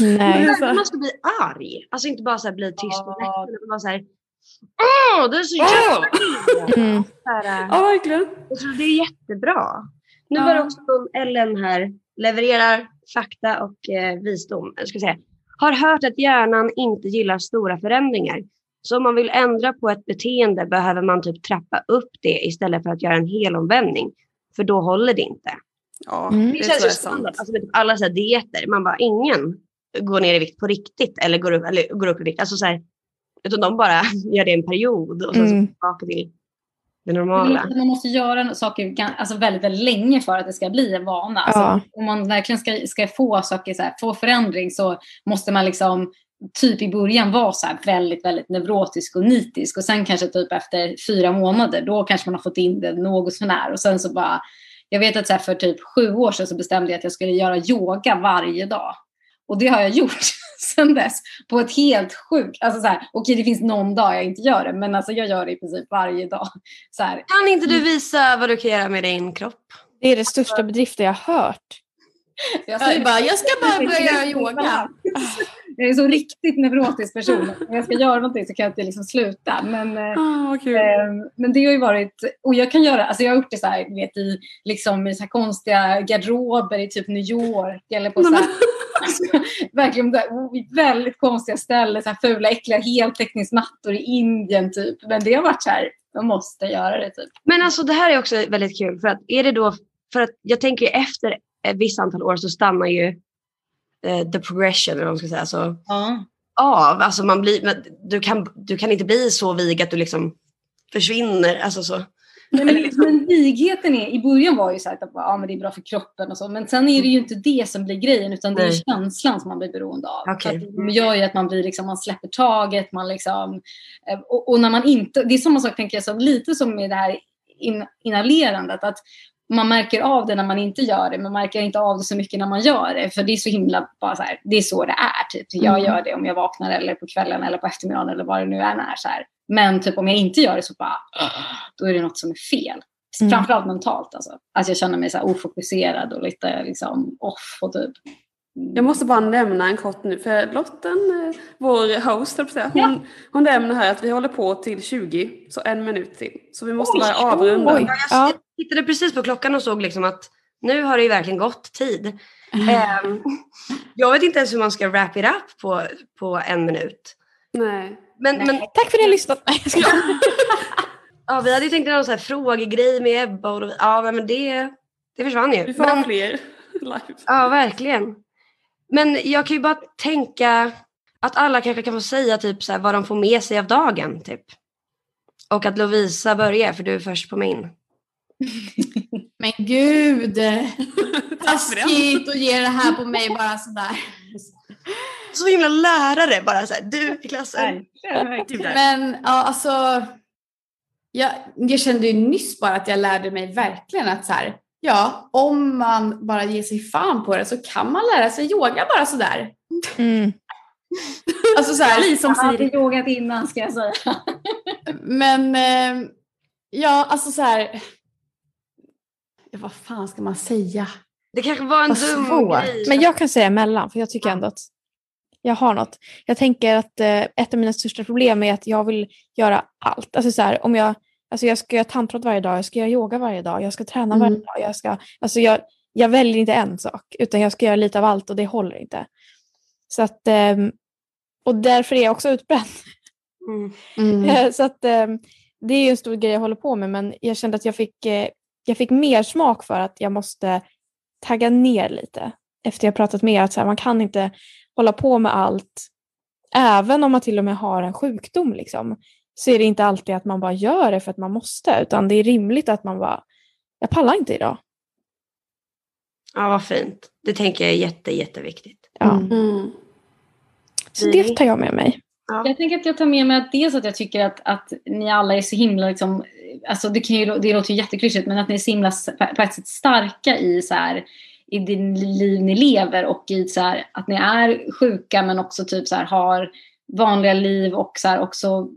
Nej.
Här-
Man måste bli arg. Alltså inte bara så här bli tyst och bara så här. Åh, det är så jävla
Mm.
så här,
Ja, verkligen.
Jag tror det är jättebra. Nu
Ja.
var det också Ellen här, levererar fakta och eh, visdom. Jag ska säga. Har hört att hjärnan inte gillar stora förändringar. Så om man vill ändra på ett beteende behöver man typ trappa upp det istället för att göra en helomvändning. För då håller det inte.
Ja,
Mm.
det
Det känns ju standard. Alltså, alla så här dieter, man bara ingen går ner i vikt på riktigt eller går upp, eller går upp i vikt. Alltså, så här, utan de bara gör det en period och sen så
Mm.
tillbaka till det normala.
Man måste göra saker alltså väldigt, väldigt länge för att det ska bli en vana. Alltså,
Ja.
Om man verkligen ska, ska få saker, så här, få förändring så måste man liksom typ i början vara så här väldigt, väldigt neurotisk och nitisk och sen kanske typ efter fyra månader då kanske man har fått in det något sånär och sen så bara jag vet att så här, för typ sju år sedan så bestämde jag att jag skulle göra yoga varje dag. Och det har jag gjort sedan dess på ett helt sjukt... Alltså så här, okej det finns någon dag jag inte gör det, men alltså jag gör det i princip varje dag. Så här,
Kan inte du visa vad du kan göra med din kropp?
Det är det största bedriften jag har hört.
jag,
Jag, bara, jag ska bara börja göra yoga.
jag är så riktigt neurotisk person. Om jag ska göra någonting så kan jag inte liksom sluta. Men, eh,
Ah, vad kul.
Ehm, Men det har ju varit, och jag kan göra, alltså jag har gjort det så här, vet, i, liksom, i så konstiga garderober i typ New York eller på så här, alltså, verkligen väldigt konstiga ställen, så här fula äckliga heltäckningsmattor i Indien typ. Men det har varit så här, jag måste göra det typ.
Men alltså det här är också väldigt kul för att är det då, för att jag tänker efter ett visst antal år så stannar ju eh, the progression eller vad man ska säga så
Ja.
av. Alltså man blir, du, kan, du kan inte bli så vig att du liksom försvinner. Alltså så.
Men, men vigheten är, i början var ju så här att ja, men det är bra för kroppen och så, men sen är det ju inte det som blir grejen utan det är
Nej.
känslan som man blir beroende av. Att det gör ju att man blir liksom, man släpper taget, man liksom, eh, och, och när man inte, det är samma sak tänker jag, som, lite som med det här in, inhalerandet, att man märker av det när man inte gör det, men man märker inte av det så mycket när man gör det, för det är så himla, bara så här, det är så det är typ. Jag
Mm.
gör det om jag vaknar eller på kvällen eller på eftermiddagen eller vad det nu än är så här. Men typ om jag inte gör det så bara, då är det något som är fel.
Mm.
Framförallt mentalt alltså. Att jag känner mig så här ofokuserad och lite liksom off och typ.
Jag måste bara nämna en kort nu, för Lotten, eh, vår host, att säga, hon, hon nämner här att vi håller på till 20, så en minut till. Så vi måste
Oj,
bara avrunda.
oj. Ja.
Jag tittade precis på klockan och såg liksom att nu har det ju verkligen gått tid. Ehm, jag vet inte ens hur man ska wrap it up på, på en minut.
Nej.
Men,
Nej.
men
Tack för att ni har lyssnat. Nej, jag skojar.
ja, vi hade ju tänkt någon så här frågegrej med Ebba och ja, men det, det försvann ju.
Vi får ha
Men,
fler live.
ja, verkligen. Men jag kan ju bara tänka att alla kanske kan få säga typ så här, vad de får med sig av dagen. Typ. Och att Lovisa börjar, för du är först på min.
Men gud! Taskigt att ge det här på mig bara sådär.
Så himla lärare bara så här, du i klassen. Där.
Men ja, alltså. Jag, jag kände ju nyss bara att jag lärde mig verkligen att så här, ja, om man bara ger sig fan på det så kan man lära sig yoga bara sådär.
Mm.
Alltså så här,
som
Jag har aldrig yogat innan ska jag säga.
Men eh, ja, alltså så här. Ja, vad fan ska man säga?
Det kanske var en
Vad
dum
svårt.
grej.
Men jag kan säga emellan, för jag tycker ändå att jag har något. Jag tänker att eh, ett av mina största problem är att jag vill göra allt. Alltså så här, om jag, alltså jag ska göra tandprat varje dag, jag ska göra yoga varje dag, jag ska träna varje
Mm.
dag. Jag, ska, alltså jag, jag väljer inte en sak, utan jag ska göra lite av allt och det håller inte. Så att, ehm, och därför är jag också utbränd.
Mm.
Så att, ehm, det är ju en stor grej jag håller på med, men jag kände att jag fick, eh, jag fick mer smak för att jag måste tagga ner lite. Efter jag pratat med er, att så här, man kan inte hålla på med allt. Även om man till och med har en sjukdom, liksom, så är det inte alltid att man bara gör det för att man måste, utan det är rimligt att man bara, jag pallar inte idag.
Ja, vad fint. Det tänker jag är jätte, jätteviktigt.
Ja.
Mm.
Mm.
Så det tar jag med mig.
Jag tänker att jag tar med mig att dels att jag tycker att, att ni alla är så himla, liksom, alltså det, kan ju, det låter ju jätteklyschigt, men att ni är så himla på ett sätt starka i, så här, i det liv ni lever och i så här, att ni är sjuka men också typ så här, har vanliga liv och så här, också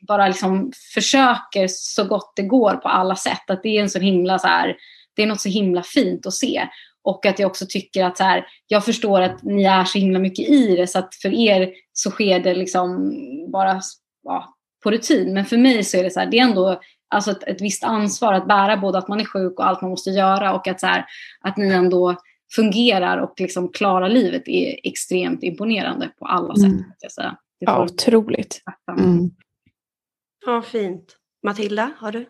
bara liksom försöker så gott det går på alla sätt. Att det är en så himla så här, det är något så himla fint att se. Och att jag också tycker att så här, jag förstår att ni är så himla mycket i det så att för er så sker det liksom bara ja, på rutin. Men för mig så är det så här, det är ändå alltså ett, ett visst ansvar att bära både att man är sjuk och allt man måste göra och att, så här, att ni ändå fungerar och liksom klarar livet är extremt imponerande på alla sätt.
Mm.
Jag säga. Det
Ja, otroligt.
Mm.
Ja, fint. Matilda, har du?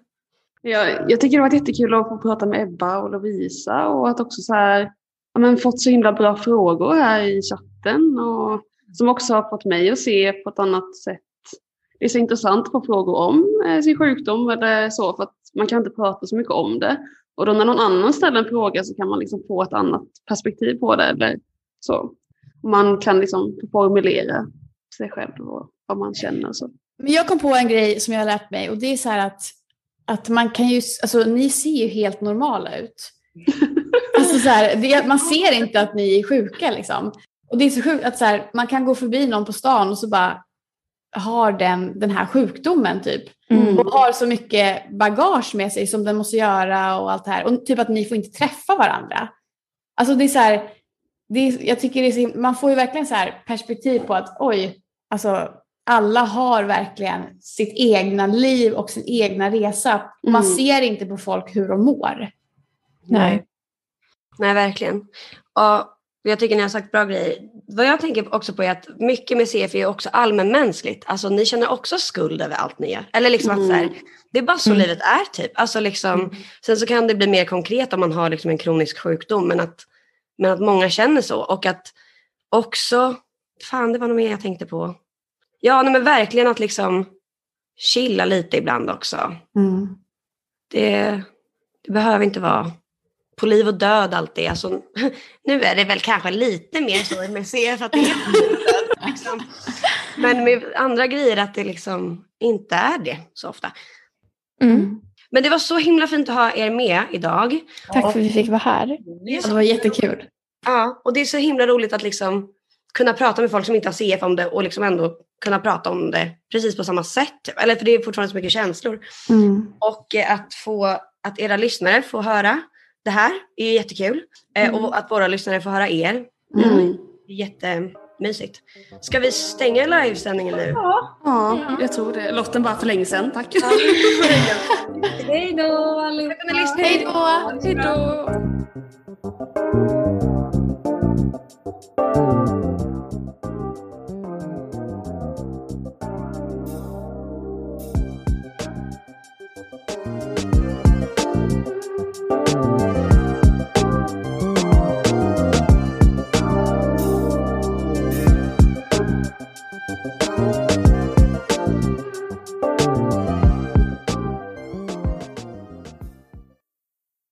Jag, jag tycker det har varit jättekul att få prata med Ebba och Lovisa och att också så här, ja, men fått så himla bra frågor här i chatten och som också har fått mig att se på ett annat sätt. Det är så intressant att få frågor om eh, sin sjukdom eller så för att man kan inte prata så mycket om det. Och då när någon annan ställer en fråga så kan man liksom få ett annat perspektiv på det eller så. Man kan liksom formulera sig själv och vad man känner och så.
Men jag kom på en grej som jag har lärt mig och det är så här att, att man kan ju, alltså ni ser ju helt normala ut. Alltså så här, det, man ser inte att ni är sjuka liksom. Och det är så sjukt att så här, man kan gå förbi någon på stan och så bara har den, den här sjukdomen typ.
Mm.
Och har så mycket bagage med sig som den måste göra och allt det här. Och typ att ni får inte träffa varandra. Alltså det är så här, det är, jag tycker det är så, man får ju verkligen så här perspektiv på att oj, alltså alla har verkligen sitt egna liv och sin egna resa. Man
Mm.
ser inte på folk hur de mår.
Nej.
Nej, verkligen. Och jag tycker ni har sagt bra grejer. Vad jag tänker också på är att mycket med CF är också allmänmänskligt. Alltså ni känner också skuld över allt ni gör. Eller liksom att så här, det är bara så
Mm.
livet är typ. Alltså liksom, Sen så kan det bli mer konkret om man har liksom en kronisk sjukdom. Men att, men att många känner så. Och att också, fan det var nog mer jag tänkte på. Ja, nej, men verkligen att liksom chilla lite ibland också. Det, det behöver inte vara på liv och död alltid. Alltså, nu är det väl kanske lite mer så med CF att det är och död. Liksom. Men med andra grejer att det liksom inte är det så ofta.
Mm.
Men det var så himla fint att ha er med idag.
Tack för att vi fick vara här.
Det var jättekul.
Ja, och det är så himla roligt att liksom kunna prata med folk som inte har CF om det och liksom ändå kunna prata om det precis på samma sätt. Eller för det är fortfarande så mycket känslor. Och eh, att få att era lyssnare får höra det här är jättekul. Eh, Och att våra lyssnare får höra er.
Mm.
Jättemysigt. Ska vi stänga livesändningen nu?
Ja, jag tror det. Lotten bara för länge sedan, tack.
Hej då allihopa!
Hej då!
Hej då!